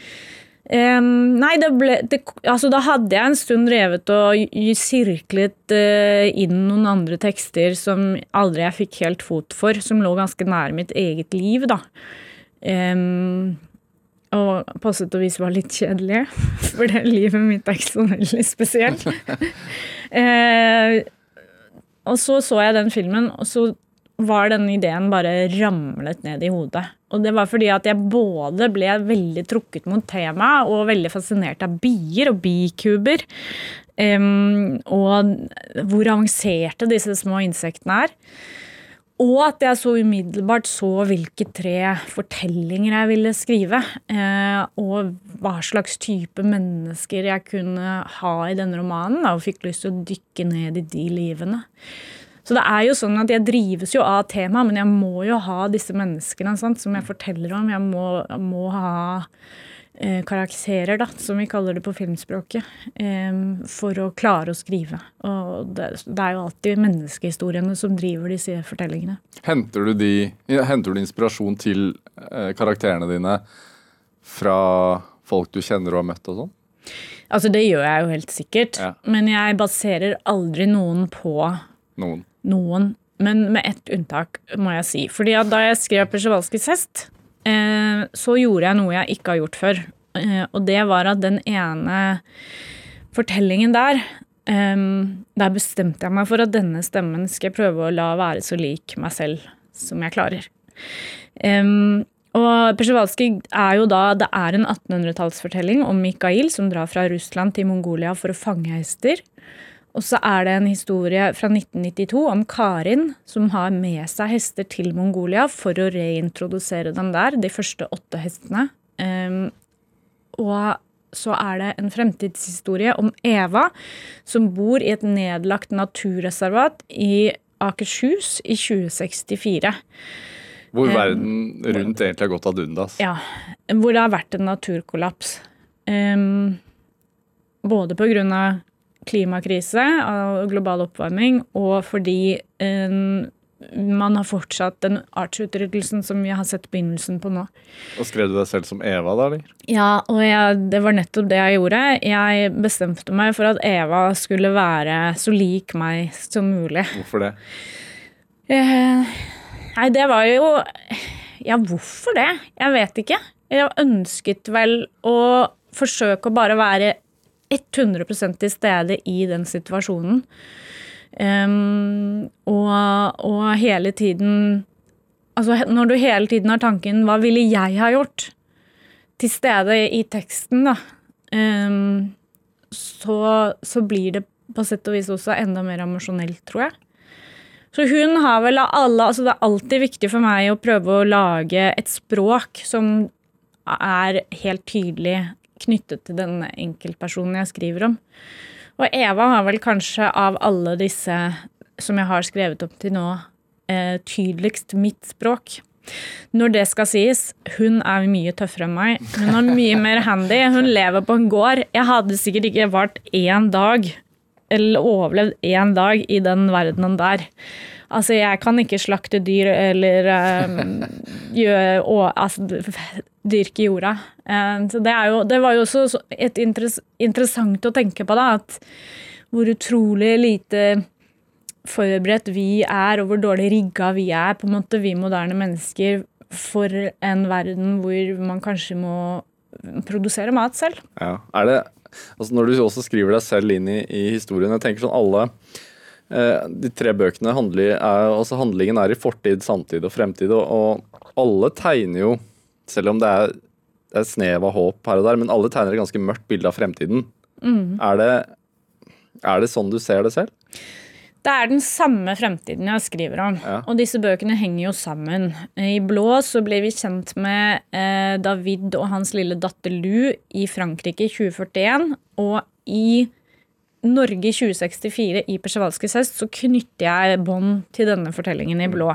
Um, nei, det ble, det, altså da hadde jeg en stund drevet og sirklet uh, inn noen andre tekster som aldri jeg fikk helt fot for, som lå ganske nære mitt eget liv, da. Um, og på sett og vis var litt kjedelige, for det livet mitt er ikke så veldig spesielt. uh, og så så jeg den filmen, og så var denne ideen bare ramlet ned i hodet. Og det var fordi at jeg både ble veldig trukket mot temaet og veldig fascinert av bier og bikuber. Um, og hvor avanserte disse små insektene er. Og at jeg så umiddelbart så hvilke tre fortellinger jeg ville skrive. Eh, og hva slags type mennesker jeg kunne ha i denne romanen. Og fikk lyst til å dykke ned i de livene. Så det er jo sånn at jeg drives jo av temaet, men jeg må jo ha disse menneskene sant, som jeg forteller om. Jeg må, må ha eh, karakterer, da, som vi kaller det på filmspråket, eh, for å klare å skrive. Og det, det, er jo alltid menneskehistoriene som driver disse fortellingene. Henter du, de, henter du inspirasjon til eh, karakterene dine fra folk du kjenner og har møtt og sånn? Altså, det gjør jeg jo helt sikkert. Ja. Men jeg baserer aldri noen på noen noen, men med ett unntak, må jeg si. Fordi da jeg skrev Persevalskis hest', eh, så gjorde jeg noe jeg ikke har gjort før. Eh, og det var at den ene fortellingen der eh, Der bestemte jeg meg for at denne stemmen skal jeg prøve å la være så lik meg selv som jeg klarer. og Persjevalskij er jo da Det er en 1800-tallsfortelling om Mikael som drar fra Russland til Mongolia for å fange hester. Og så er det en historie fra 1992 om Karin som har med seg hester til Mongolia for å reintrodusere dem der, de første åtte hestene. Um, og så er det en fremtidshistorie om Eva som bor i et nedlagt naturreservat i Akershus i 2064. Hvor verden rundt egentlig har gått ad undas. Ja. Hvor det har vært en naturkollaps. Um, både på grunn av klimakrise og global oppvarming, og fordi um, man har fortsatt den artsutryddelsen som vi har sett begynnelsen på nå. Og Skrev du deg selv som Eva, da? eller? Ja, og jeg, det var nettopp det jeg gjorde. Jeg bestemte meg for at Eva skulle være så lik meg som mulig. Hvorfor det? Eh, nei, det var jo Ja, hvorfor det? Jeg vet ikke. Jeg ønsket vel å forsøke å bare være 100 til stede i den situasjonen. Um, og, og, hele tiden Altså når du hele tiden har tanken 'hva ville jeg ha gjort?' til stede i teksten, da, um, så, så, blir det på sett og vis også enda mer emosjonelt, tror jeg. Så hun har vel av alle Altså det er alltid viktig for meg å prøve å lage et språk som er helt tydelig knyttet til den enkeltpersonen jeg skriver om. Og Eva har vel kanskje av alle disse som jeg har skrevet opp til nå, eh, tydeligst mitt språk. Når det skal sies, hun er mye tøffere enn meg. Hun er mye mer handy. Hun lever på en gård. Jeg hadde sikkert ikke vart én dag, eller overlevd én dag i den verdenen der. Altså, jeg kan ikke slakte dyr eller um, gjøre, og, altså, dyrke jorda. Um, så det, jo, det, var jo også et interess interessant å tenke på, da, at hvor utrolig lite forberedt vi er, og hvor dårlig rigga vi er, på en måte, vi moderne mennesker, for en verden hvor man kanskje må produsere mat selv. Ja, er det, altså Når du også skriver deg selv inn i, i historien, jeg tenker sånn alle De tre bøkene handler, er, altså handlingen er i fortid, samtid og fremtid, og, alle tegner jo, selv om det er, er snev av håp her og der, men alle tegner et ganske mørkt bilde av fremtiden. Er, det, er det sånn du ser det selv? Det er den samme fremtiden jeg skriver om. Ja. Og disse bøkene henger jo sammen. I Blå så ble vi kjent med eh, David og hans lille datter Lou i Frankrike i 2041. Og i Norge i 2064, i Persjewalskijs hest, så knytter jeg bånd til denne fortellingen i Blå.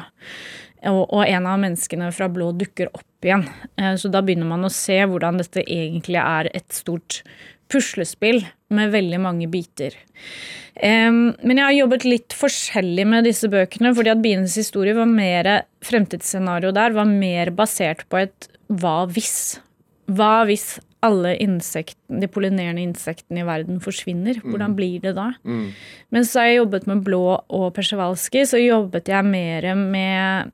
Og, og en av menneskene fra Blå dukker opp igjen. Eh, så da begynner man å se hvordan dette egentlig er et stort puslespill med veldig mange biter. Um, men jeg har jobbet litt forskjellig med disse bøkene, fordi at Bienes historie var mer Fremtidsscenario der var mer basert på et hva hvis. Hva hvis alle insektene, de pollinerende insektene i verden forsvinner? Hvordan blir det da? Mens da jeg jobbet med Blå og persevalski, så jobbet jeg mer med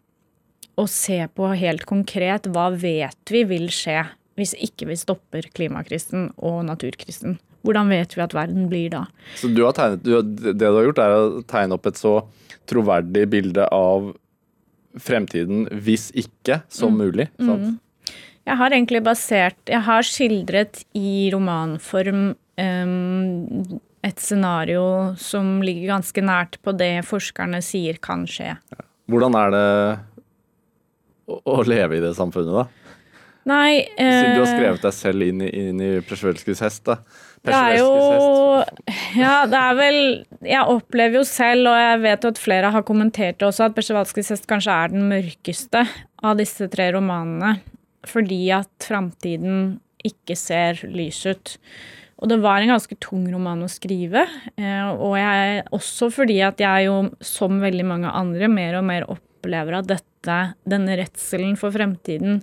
å se på helt konkret hva vet vi vil skje hvis ikke vi stopper klimakrisen og naturkrisen. Hvordan vet vi at verden blir da? Så du har tegnet, du, det du har gjort, er å tegne opp et så troverdig bilde av fremtiden hvis ikke som mulig. Sant? Jeg har egentlig basert Jeg har skildret i romanform um, et scenario som ligger ganske nært på det forskerne sier kan skje. Hvordan er det å, å leve i det samfunnet, da? Nei Siden du har eh, skrevet deg selv inn i, inn i Presjvelskis hest, da. Det er jo Ja, det er vel Jeg opplever jo selv, og jeg vet jo at flere har kommentert det også, at Persevalskis hest kanskje er den mørkeste av disse tre romanene. Fordi at framtiden ikke ser lys ut. Og det var en ganske tung roman å skrive. eh, Og jeg, også fordi at jeg jo, som veldig mange andre, mer og mer opplever at dette, denne redselen for fremtiden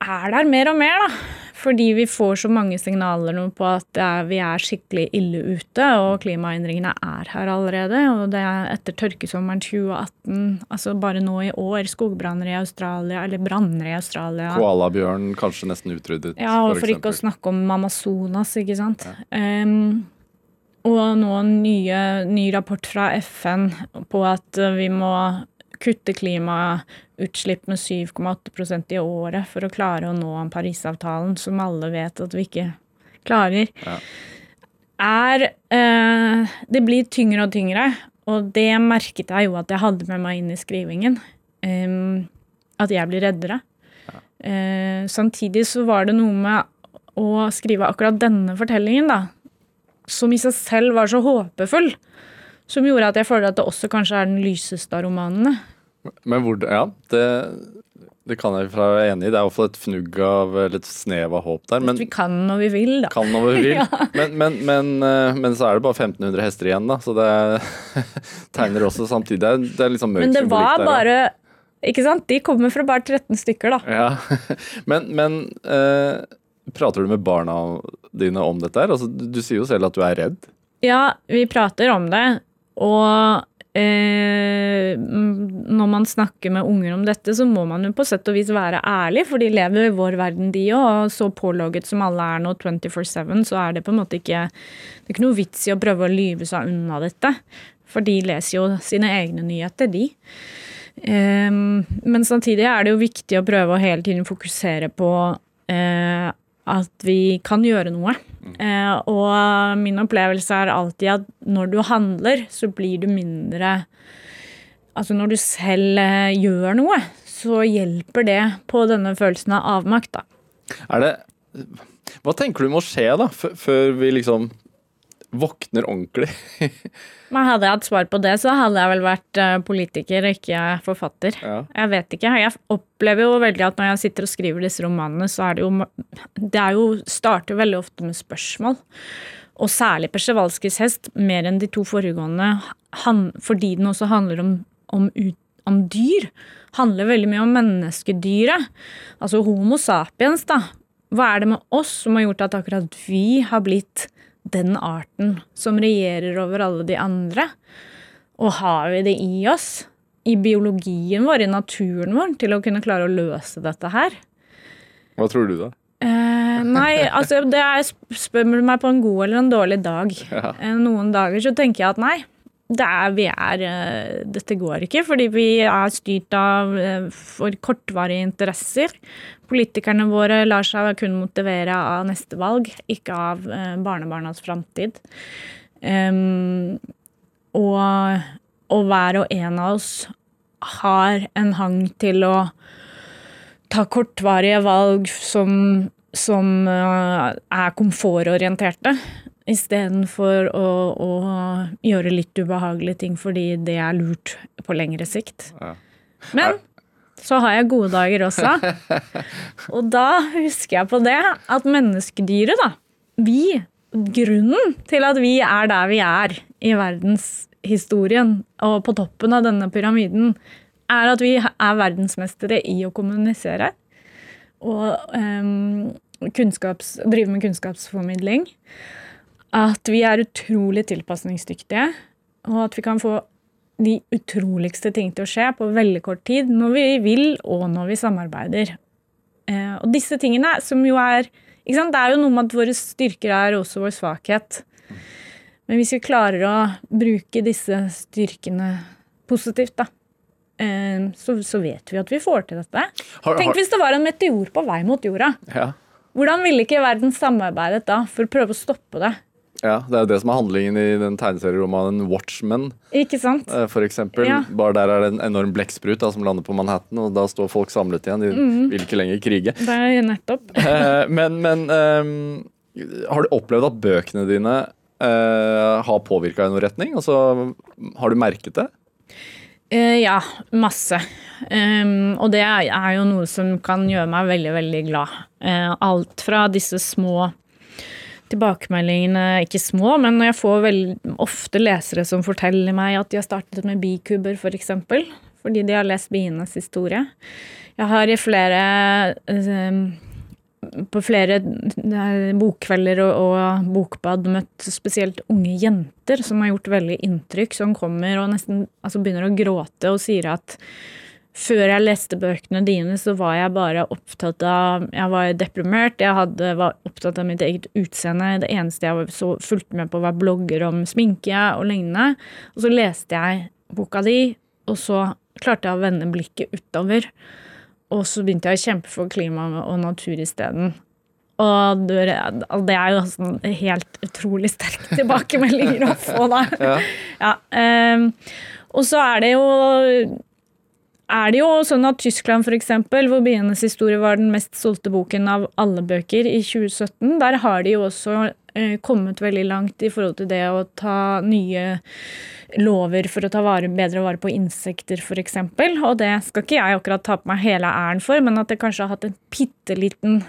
er der mer og mer, da. Fordi vi får så mange signaler nå på at vi er skikkelig ille ute, og klimaendringene er her allerede. Og det er etter tørkesommeren 2018, altså bare nå i år, skogbranner i Australia, eller branner i Australia. Koalabjørn kanskje nesten utryddet, Ja, og for for ikke å snakke om Amazonas, ikke sant. Em, og nå en ny rapport fra FN på at vi må kutte klimautslipp med 7,8% i året for å klare å nå Parisavtalen, som alle vet at vi ikke klarer. Ja. Er eh, Det blir tyngre og tyngre, og det merket jeg jo at jeg hadde med meg inn i skrivingen. Em, at jeg blir reddere. Eh, samtidig så var det noe med å skrive akkurat denne fortellingen, da, som i seg selv var så håpefull, som gjorde at jeg føler at det også kanskje er den lyseste av romanene. Men hvor, ja, det, det kan jeg være enig i. Det er iallfall et fnugg av et snev av håp der. Men vi kan når vi vil, da. kan når vi vil. men, men, men, eh, men så er det bare 1500 hester igjen, da. Så det tegner også samtidig. Det er, det er liksom mørk Men det var der, bare Ikke sant? De kommer fra bare 13 stykker, da. Ja, Men, men eh, prater du med barna dine om dette her? Altså, du, du sier jo selv at du er redd. Ja, vi prater om det, og eh, når man snakker med unger om dette, så må man jo på sett og vis være ærlig, for de lever i vår verden, de òg. Og så pålogget som alle er nå 24-7, så er det på en måte ikke Det er ikke noe vits i å prøve å lyve seg unna dette. For de leser jo sine egne nyheter, de. Ehm, men samtidig er det jo viktig å prøve å hele tiden fokusere på eh, at vi kan gjøre noe. Eh, og min opplevelse er alltid at når du handler, så blir du mindre Altså når du selv eh, gjør noe, så hjelper det på denne følelsen av avmakt, da. Er det Hva tenker du må skje, da, før vi liksom våkner ordentlig? Men hadde jeg hatt svar på det, så hadde jeg vel vært politiker politiker, ikke forfatter. Ja. Jeg vet ikke. Jeg opplever jo veldig at når jeg sitter og skriver disse romanene, så er det jo Det er jo starter veldig ofte med spørsmål. Og særlig Persevalskis hest, mer enn de to foregående, han, fordi den også handler om, om, ut, om dyr. Handler veldig mye om menneskedyret. Altså Homo sapiens, da. Hva er det med oss som har gjort at akkurat vi har blitt den arten som regjerer over alle de andre? Og har vi det i oss, i biologien vår, i naturen vår, til å kunne klare å løse dette her? Hva tror du, da? Eh, nei, altså det er, spør du meg på en god eller en dårlig dag. Ja. Eh, Noen dager så tenker jeg at nei, det er, vi er, eh, dette går ikke, fordi vi er styrt av eh, for kortvarige interesser. Politikerne våre lar seg kun motivere av neste valg, ikke av eh, barnebarnas framtid. Um, og, og hver og en av oss har en hang til å ta kortvarige valg som, som eh, er komfortorienterte, istedenfor å, å gjøre litt ubehagelige ting fordi det er lurt på lengre sikt. Ja. Men så har jeg gode dager også. Og da husker jeg på det at menneskedyret, da, vi, grunnen til at vi er der vi er i verdenshistorien og på toppen av denne pyramiden, er at vi er verdensmestere i å kommunisere og um, drive med kunnskapsformidling. At vi er utrolig tilpasningsdyktige, og at vi kan få de utroligste ting til å skje på veldig kort tid når vi vil, og når vi samarbeider. Eh, og disse tingene, som jo er ikke sant? Det er jo noe med at våre styrker er også vår svakhet. Men hvis vi klarer å bruke disse styrkene positivt, da, eh, så, så vet vi at vi får til dette. Har- Tenk har- hvis det var en meteor på vei mot jorda. Ja. Hvordan ville ikke verden samarbeidet da for å prøve å stoppe det? Ja, det er jo det som er handlingen i den tegneserieromanen Watchmen, Ikke sant? eh, for eksempel. Ja. Bare der er det en enorm blekksprut som lander på Manhattan, og da står folk samlet igjen. De Mm. vil ikke lenger krige. Det er nettopp. Eh, men men um, har du opplevd at bøkene dine uh, har påvirka i noen retning? Altså, har du merket det? Uh, ja, masse. Um, og det er jo noe som kan gjøre meg veldig, veldig glad. Uh, alt fra disse små tilbakemeldingene, ikke små, men jeg får ofte lesere som forteller meg at de har startet med bikuber, f.eks. For eksempel, fordi de har lest bienes historie. Jeg har i flere eh, på flere eh, bokkvelder og, og bokbad møtt spesielt unge jenter som har gjort veldig inntrykk, som kommer og nesten altså begynner å gråte og sier at før jeg leste bøkene dine, så var jeg bare opptatt av Jeg var deprimert, jeg hadde, var opptatt av mitt eget utseende. Det eneste jeg var så fulgte med på, var blogger om sminke og lignende. Og så leste jeg boka di, og så klarte jeg å vende blikket utover. Og så begynte jeg å kjempe for klima og natur isteden. Og det det er jo sånn helt utrolig sterke tilbakemeldinger å få, da. Ja. Ja, Um, og så er det jo er det jo sånn at Tyskland, for eksempel, hvor bienes historie var den mest solgte boken av alle bøker i 2017, der har de jo også eh, kommet veldig langt i forhold til det å ta nye lover for å ta vare, bedre vare på insekter, f.eks. Og det skal ikke jeg akkurat ta på meg hele æren for, men at det kanskje har hatt en bitte liten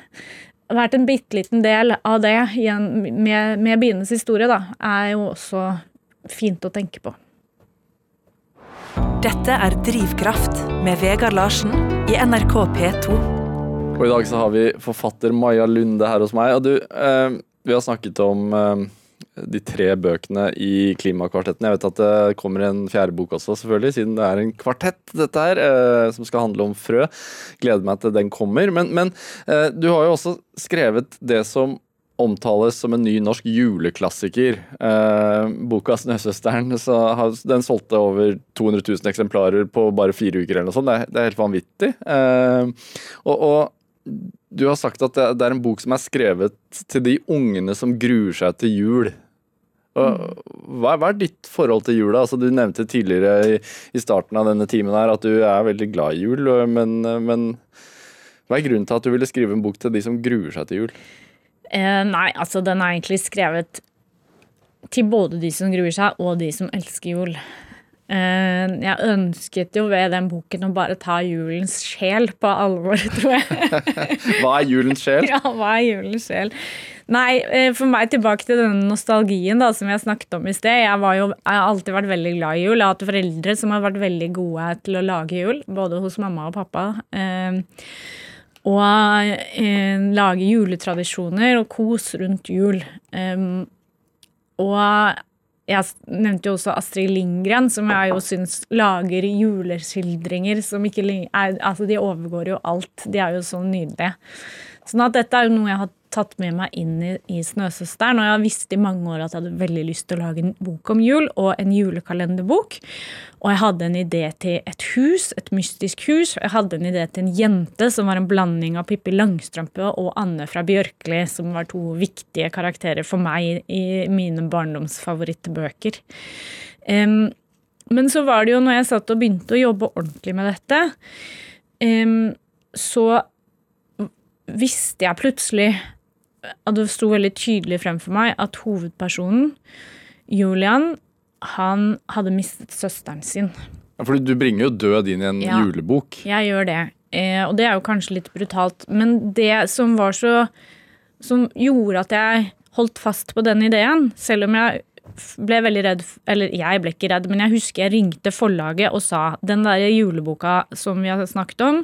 vært en bitte liten del av det med, med bienes historie, da, er jo også fint å tenke på. Dette er Drivkraft med Vegard Larsen i NRK P2. Og i dag så har vi forfatter Maja Lunde her hos meg. Og du, eh, vi har snakket om eh, de tre bøkene i Klimakvartetten. Jeg vet at det kommer en fjerde bok også, selvfølgelig, siden det er en kvartett, dette her, eh, som skal handle om frø. Gleder meg til den kommer. Men, men eh, du har jo også skrevet det som omtales som en ny norsk juleklassiker. Eh, boka 'Snøsøsteren' har, den solgte over 200 000 eksemplarer på bare fire uker. eller noe sånt. Det er, det er helt vanvittig. Eh, og, og du har sagt at det, det er en bok som er skrevet til de ungene som gruer seg til jul. Og, hva, hva er ditt forhold til jula? Altså, du nevnte tidligere i, i starten av denne timen her at du er veldig glad i jul, men, men hva er grunnen til at du ville skrive en bok til de som gruer seg til jul? Eh, nei, altså den er egentlig skrevet til både de som gruer seg, og de som elsker jul. Eh, jeg ønsket jo ved den boken å bare ta julens sjel på alvor, tror jeg. Hva er julens sjel? ja, hva er julens sjel? Nei, eh, for meg tilbake til denne nostalgien da, som jeg snakket om i sted. Jeg, var jo, jeg har alltid vært veldig glad i jul. Jeg har hatt foreldre som har vært veldig gode til å lage jul, både hos mamma og pappa. Eh, og eh, lage juletradisjoner og kos rundt jul. Um, og jeg nevnte jo også Astrid Lindgren, som jeg jo syns lager juleskildringer som ikke er Altså, de overgår jo alt. De er jo så nydelige. Sånn at dette er jo noe jeg har tatt med meg inn i, i Snøsøsteren. Og jeg har visst i mange år at jeg hadde veldig lyst til å lage en bok om jul, og en julekalenderbok. Og jeg hadde en idé til et hus, et mystisk hus. Og jeg hadde en idé til en jente som var en blanding av Pippi Langstrømpe og Anne fra Bjørkli, som var to viktige karakterer for meg i mine barndomsfavorittbøker. Um, men så var det jo når jeg satt og begynte å jobbe ordentlig med dette, um, så visste jeg plutselig at det sto veldig tydelig frem for meg at hovedpersonen, Julian, han hadde mistet søsteren sin. Ja, fordi du bringer jo død inn i en Ja. julebok. Jeg gjør det. Eh, og det er jo kanskje litt brutalt. Men det som var så Som gjorde at jeg holdt fast på den ideen, selv om jeg ble veldig redd Eller jeg ble ikke redd, men jeg husker jeg ringte forlaget og sa den der juleboka som vi har snakket om,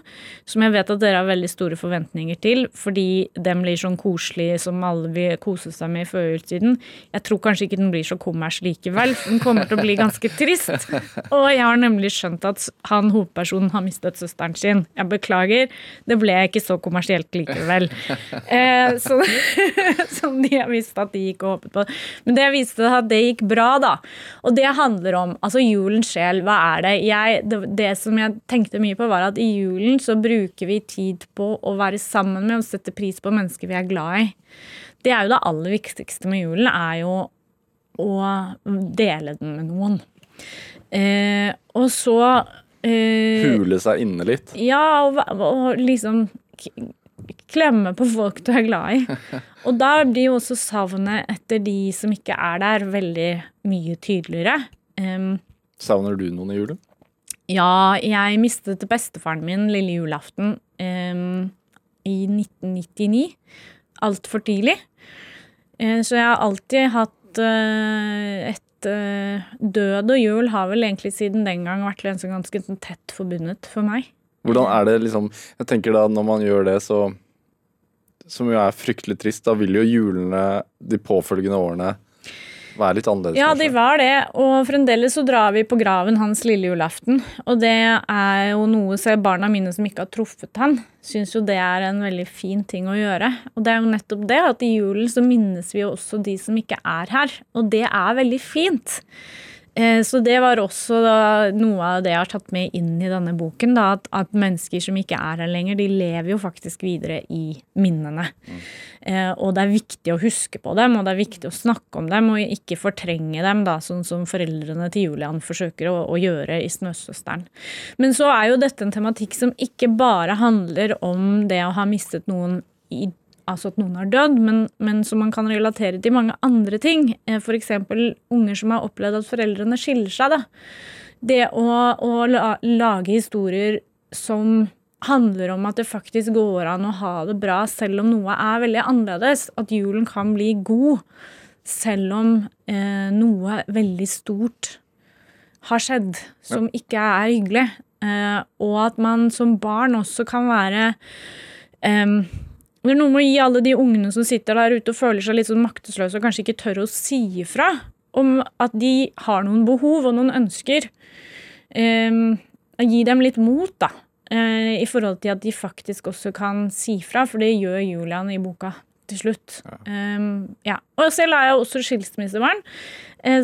som jeg vet at dere har veldig store forventninger til, fordi den blir sånn koselig som alle vil kose seg med i førjulstiden. Jeg tror kanskje ikke den blir så kommers likevel. Den kommer til å bli ganske trist. Og jeg har nemlig skjønt at han hovedpersonen har mistet søsteren sin. Jeg beklager, det ble ikke så kommersielt likevel. Eh, så, som de har visst at de gikk og håpet på. Men det viste at det gikk bra, da. Og det handler om altså julens sjel. Hva er det? Jeg, det? Det som jeg tenkte mye på, var at i julen så bruker vi tid på å være sammen med og sette pris på mennesker vi er glad i. Det er jo det aller viktigste med julen, er jo å dele den med noen. Eh, og så eh, Hule seg inne litt. ja, og, og liksom klemme på folk du er glad i. Og da blir jo også savnet etter de som ikke er der, veldig mye tydeligere. Um, Savner du noen i julen? ja, jeg mistet bestefaren min lille julaften um, i 1999. Altfor tidlig. Uh, så jeg har alltid hatt uh, et eh, Død og jul har vel egentlig siden den gang vært ganske, ganske tett forbundet for meg. Hvordan er det liksom Jeg tenker da når man gjør det, så Som jo er fryktelig trist, da vil jo julene de påfølgende årene være litt annerledes. Ja, de var det. Og fremdeles så drar vi på graven hans lille julaften. Og det er jo noe som barna mine som ikke har truffet han, syns jo det er en veldig fin ting å gjøre. Og det er jo nettopp det at i julen så minnes vi jo også de som ikke er her. Og det er veldig fint. Eh, Så det var også da, noe av det jeg har tatt med inn i denne boken. Da, at, at mennesker som ikke er her lenger, de lever jo faktisk videre i minnene. Eh, og det er viktig å huske på dem, og det er viktig å snakke om dem, og ikke fortrenge dem, da, sånn som foreldrene til Julian forsøker å, å gjøre i Snøsøsteren. Men så er jo dette en tematikk som ikke bare handler om det å ha mistet noen i altså at noen har dødd, men, men som man kan relatere til mange andre ting. F.eks. For eksempel unger som har opplevd at foreldrene skiller seg. Da. Det å, å la, lage historier som handler om at det faktisk går an å ha det bra selv om noe er veldig annerledes. At julen kan bli god selv om eh, noe veldig stort har skjedd som ikke er hyggelig. Eh, og at man som barn også kan være em, det er noe med å gi alle de ungene som sitter der ute og føler seg litt sånn maktesløse og kanskje ikke tør å si ifra om at de har noen behov og noen ønsker. Um, gi dem litt mot, da. Uh, I forhold til at de faktisk også kan si fra, for det gjør Julian i boka til slutt. Um, ja. Og selv er jeg også skilsmissebarn,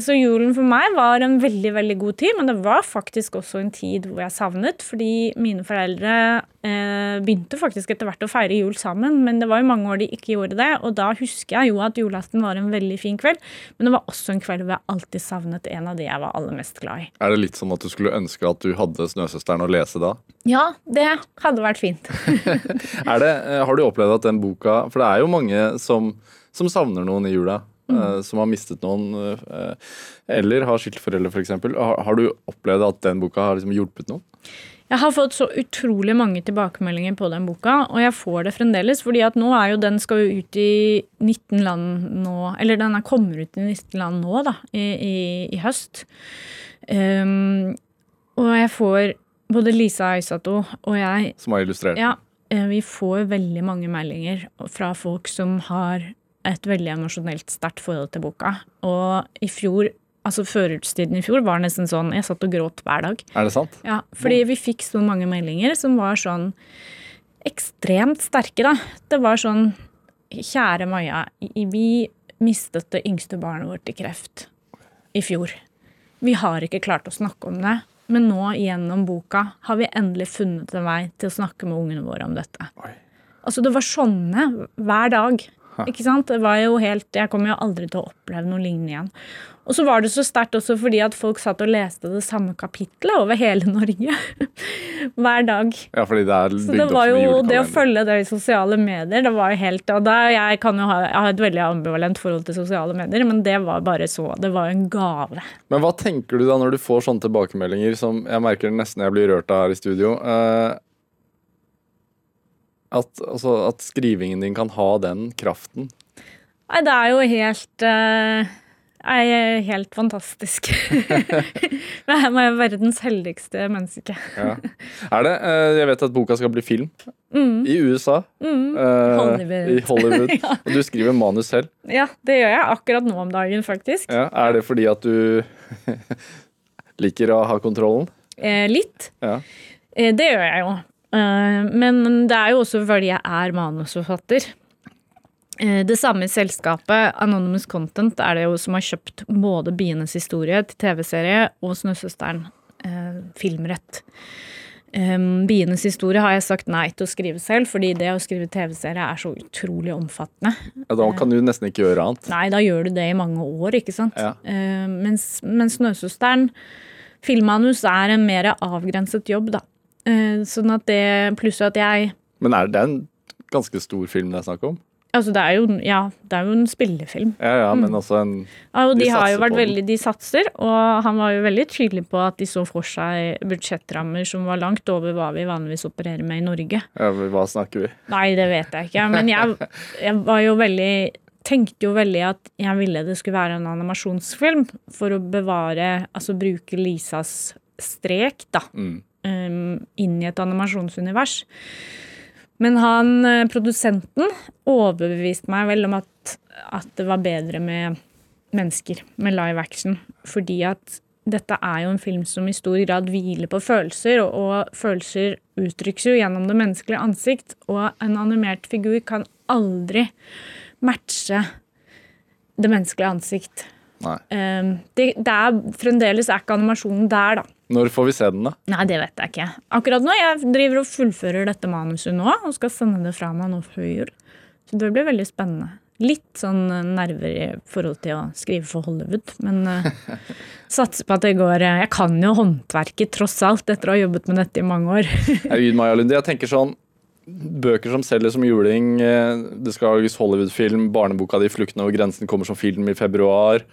så julen for meg var en veldig veldig god tid. Men det var faktisk også en tid hvor jeg savnet, fordi mine foreldre eh, begynte faktisk etter hvert å feire jul sammen. Men det var jo mange år de ikke gjorde det, og da husker jeg jo at julaften var en veldig fin kveld. Men det var også en kveld hvor jeg alltid savnet en av de jeg var aller mest glad i. Er det litt sånn at du skulle ønske at du hadde Snøsøsteren å lese da? Ja, det hadde vært fint. Det, eh, har du opplevd at den boka For det er jo mange som, som savner noen i jula. Eh, Som har mistet noen, eh, eller har skilte f.eks. Har, har du opplevd at den boka har liksom hjulpet noen? Jeg har fått så utrolig mange tilbakemeldinger på den boka, og jeg får det fremdeles. fordi at nå er jo den skal jo ut i 19 land nå, eller den er kommer ut i 19 land nå, da, i, i, i høst. Um, og jeg får både Lisa Aisato og jeg Som har illustrert? ja, eh, vi får veldig mange meldinger fra folk som har et veldig emosjonelt sterkt forhold til boka. Og i fjor, altså førjulstiden i fjor, var nesten sånn Jeg satt og gråt hver dag. Er det sant? Ja, fordi vi fikk så mange meldinger som var sånn ekstremt sterke, da. Det var sånn kjære Maja, vi mistet det yngste barnet vårt i kreft i fjor. Vi har ikke klart å snakke om det, men nå gjennom boka har vi endelig funnet en vei til å snakke med ungene våre om dette. Oi. Altså, det var sånne hver dag. Ikke sant? Det var jo helt, Jeg kommer jo aldri til å oppleve noe lignende igjen. Og så var det så sterkt også fordi at folk satt og leste det samme kapitlet over hele Norge. Hver dag. Ja, fordi det er Så det var jo det å følge det i sosiale medier, det var jo helt og da, Jeg kan jo ha, jeg har et veldig ambivalent forhold til sosiale medier, men det var bare så Det var jo en gave. Men hva tenker du da når du får sånne tilbakemeldinger som jeg merker nesten jeg blir rørt av her i studio? eh, at, altså, at skrivingen din kan ha den kraften. Nei, det er jo helt uh, er helt fantastisk. Jeg er verdens heldigste menneske. Ja. Er det? Eh, jeg vet at boka skal bli film i USA. Mm. Hollywood. I Hollywood. Og du skriver manus selv. Ja, det gjør jeg akkurat nå om dagen, faktisk. Ja. Er det fordi at du liker å ha kontrollen? Eh, litt. Ja. Eh, det gjør jeg jo. Eh, men det er jo også fordi jeg er manusforfatter. Eh, Det samme selskapet, Anonymous Content, er det jo som har kjøpt både Bienes historie til TV-serie og Snøsøsteren eh, filmrett. Bienes historie har jeg sagt nei til å skrive selv, fordi det å skrive TV-serie er så utrolig omfattende. ja. Da kan du nesten ikke gjøre annet. Nei, da gjør du det i mange år, ikke sant? Ja. Mens, mens Snøsøsteren, filmmanus, er en mer avgrenset jobb, da. Eh, sånn at det, pluss at jeg Men er det en ganske stor film det er snakk om? Altså, det er jo, ja, det er jo en spillefilm. Ja, ja, men altså en Ja, og de, De har jo vært veldig, de satser, og han var jo veldig tydelig på at de så for seg budsjettrammer som var langt over hva vi vanligvis opererer med i Norge. ja, Hva snakker vi? Nei, det vet jeg ikke, men jeg, jeg var jo veldig tenkte jo veldig at jeg ville det skulle være en animasjonsfilm for å bevare, altså bruke Lisas strek, da, Mm. Um, inn i et animasjonsunivers. Men han, eh, produsenten, overbeviste meg vel om at, at det var bedre med mennesker, med live action. Fordi at dette er jo en film som i stor grad hviler på følelser, og, og følelser uttrykkes jo gjennom det menneskelige ansikt. Og en animert figur kan aldri matche det menneskelige ansikt. Um, det, det er, fremdeles er ikke animasjonen der, da. Når får vi se den, da? Nei, det vet jeg ikke. Akkurat nå, Jeg driver og fullfører dette manuset nå og skal sende det fra meg nå før jul. Så det blir veldig spennende. Litt sånn eh, nerver i forhold til å skrive for Hollywood, men uh, satser på at det går. eh, Jeg kan jo håndverket tross alt, etter å ha jobbet med dette i mange år. Herregud, Maja Lunde, jeg tenker sånn Bøker som selger som juling, det skal lages Hollywood-film, barneboka di 'Flukten over grensen' kommer som film i februar.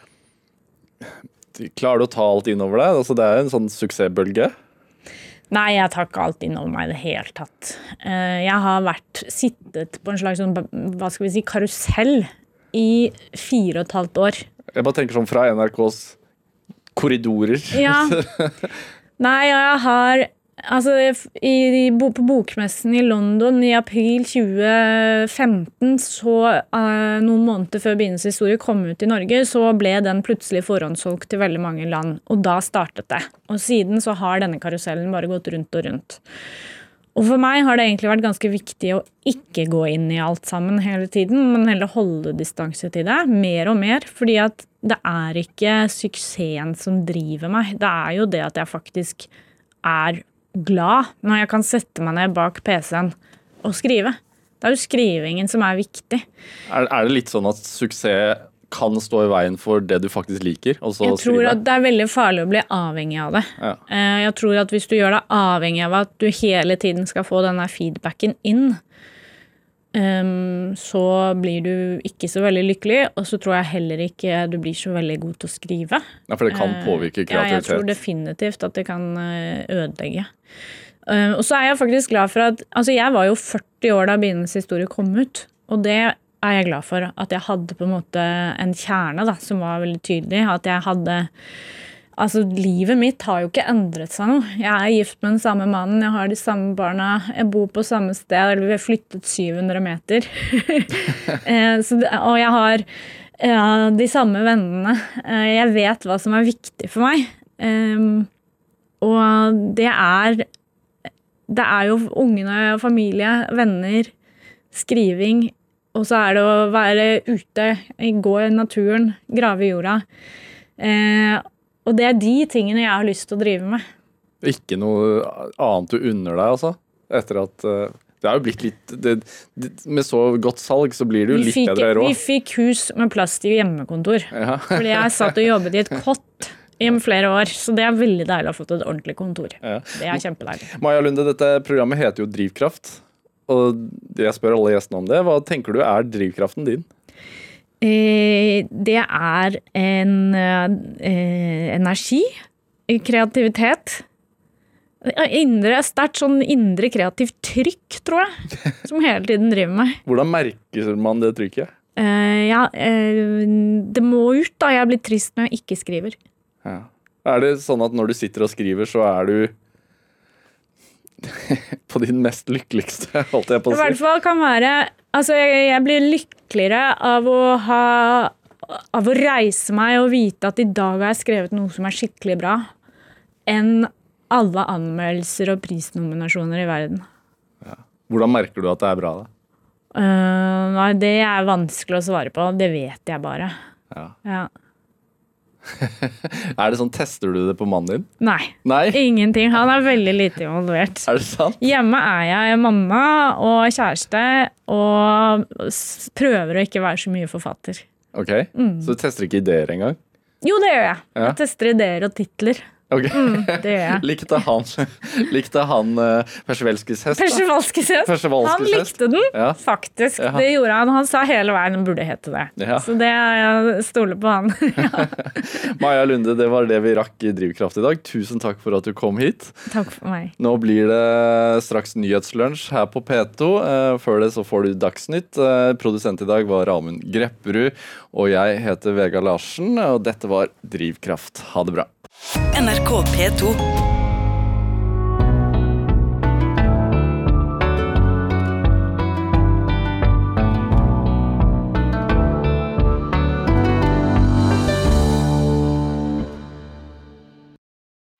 Klarer du å ta alt innover deg? Altså, det er en sånn suksessbølge. Nei, jeg tar ikke alt innover meg i det hele tatt. Eh, Jeg har vært sittet på en slags sånn, hva skal vi si, karusell i fire og et halvt år. Jeg bare tenker sånn fra NRKs korridorer. Ja. Nei, jeg har Altså, i, på bokmessen i London i april 2015, så eh, noen måneder før Bienes historie kom ut i Norge, så ble den plutselig forhåndssolgt til veldig mange land. Og da startet det. Og siden så har denne karusellen bare gått rundt og rundt. Og for meg har det egentlig vært ganske viktig å ikke gå inn i alt sammen hele tiden, men heller holde distanse til det, mer og mer. Fordi at det er ikke suksessen som driver meg. Det er jo det at jeg faktisk er glad når jeg kan sette meg ned bak PC-en og skrive. Det er jo skrivingen som er viktig. Er, er det litt sånn at suksess kan stå i veien for det du faktisk liker? Jeg tror at det er veldig farlig å bli avhengig av det. Ja. Eh, Jeg tror at hvis du gjør deg avhengig av at du hele tiden skal få denne feedbacken inn, ehm, så blir du ikke så veldig lykkelig, og så tror jeg heller ikke du blir så veldig god til å skrive. Ja, for det kan påvirke Ja, jeg tror definitivt at det kan eh, ødelegge. Um, Og så er jeg faktisk glad for at Altså, jeg var jo 40 år da Bienes historie kom ut, og det er jeg glad for. At jeg hadde på en måte en kjerne da, som var veldig tydelig. At jeg hadde Altså, livet mitt har jo ikke endret seg noe. Jeg er gift med den samme mannen, jeg har de samme barna, jeg bor på samme sted, eller vi har flyttet 700 meter. Eh, så og jeg har ja, de samme vennene. Eh, Jeg vet hva som er viktig for meg. Og det er Det er jo ungene, familie, venner, skriving. Og så er det å være ute, gå i naturen, grave i jorda. Eh, og det er de tingene jeg har lyst til å drive med. Ikke noe annet du unner deg, altså? Etter at eh, Det er jo blitt litt det, det, Med så godt salg, så blir det jo Vi litt fikk, bedre vi fikk hus med plass til hjemmekontor. Ja. Fordi jeg satt og jobbet i et kott i flere år. Så det er veldig deilig å ha fått et ordentlig kontor. Ja. Det er kjempedeilig. Maja Lunde, dette programmet heter jo Drivkraft. Og jeg spør alle gjestene om det. Hva tenker du er drivkraften din? Eh, det er en eh, energi, kreativitet. Indre, Sterkt sånn indre kreativt trykk, tror jeg, som hele tiden driver meg. Hvordan merker man det trykket? Eh, ja, eh, det må ut, da. Jeg blir trist når jeg ikke skriver. Ja. Er det sånn at når du sitter og skriver, så er du på din mest lykkeligste, holdt jeg på I hvert fall kan være Altså, jeg, jeg blir lykkeligere av å ha Av å reise meg og vite at i dag har jeg skrevet noe som er skikkelig bra, enn alle anmeldelser og prisnominasjoner i verden. Hvordan merker du at det er bra, da? Uh, nei, det er vanskelig å svare på. Det vet jeg bare. Ja. Ja. Er det sånn, Tester du det på mannen din? Nei. Nei? Ingenting. Han er veldig lite involvert. Er det sant? Hjemme er jeg mamma og kjæreste og prøver å ikke være så mye forfatter. Ok, Mm. Så du tester ikke ideer engang? Jo, det gjør jeg. Ja. Jeg tester ideer og titler. Ok. Det gjør jeg. Likte han, likte han uh, hest? Persevalskis hest. Persevalskis Han likte den, Ja. faktisk. Ja. Det gjorde han. Han sa hele veien den burde hete det. Ja. Så det jeg stoler på han. Maja Lunde, det var det vi rakk i Drivkraft i dag. Tusen takk for at du kom hit. Takk for meg. Nå blir det straks nyhetslunsj her på P2. Eh, før det så får du Dagsnytt. Eh, produsent i dag var Ramund Grepperud, og jeg heter Vega Larsen, og dette var Drivkraft. Ha det bra. NRK P2.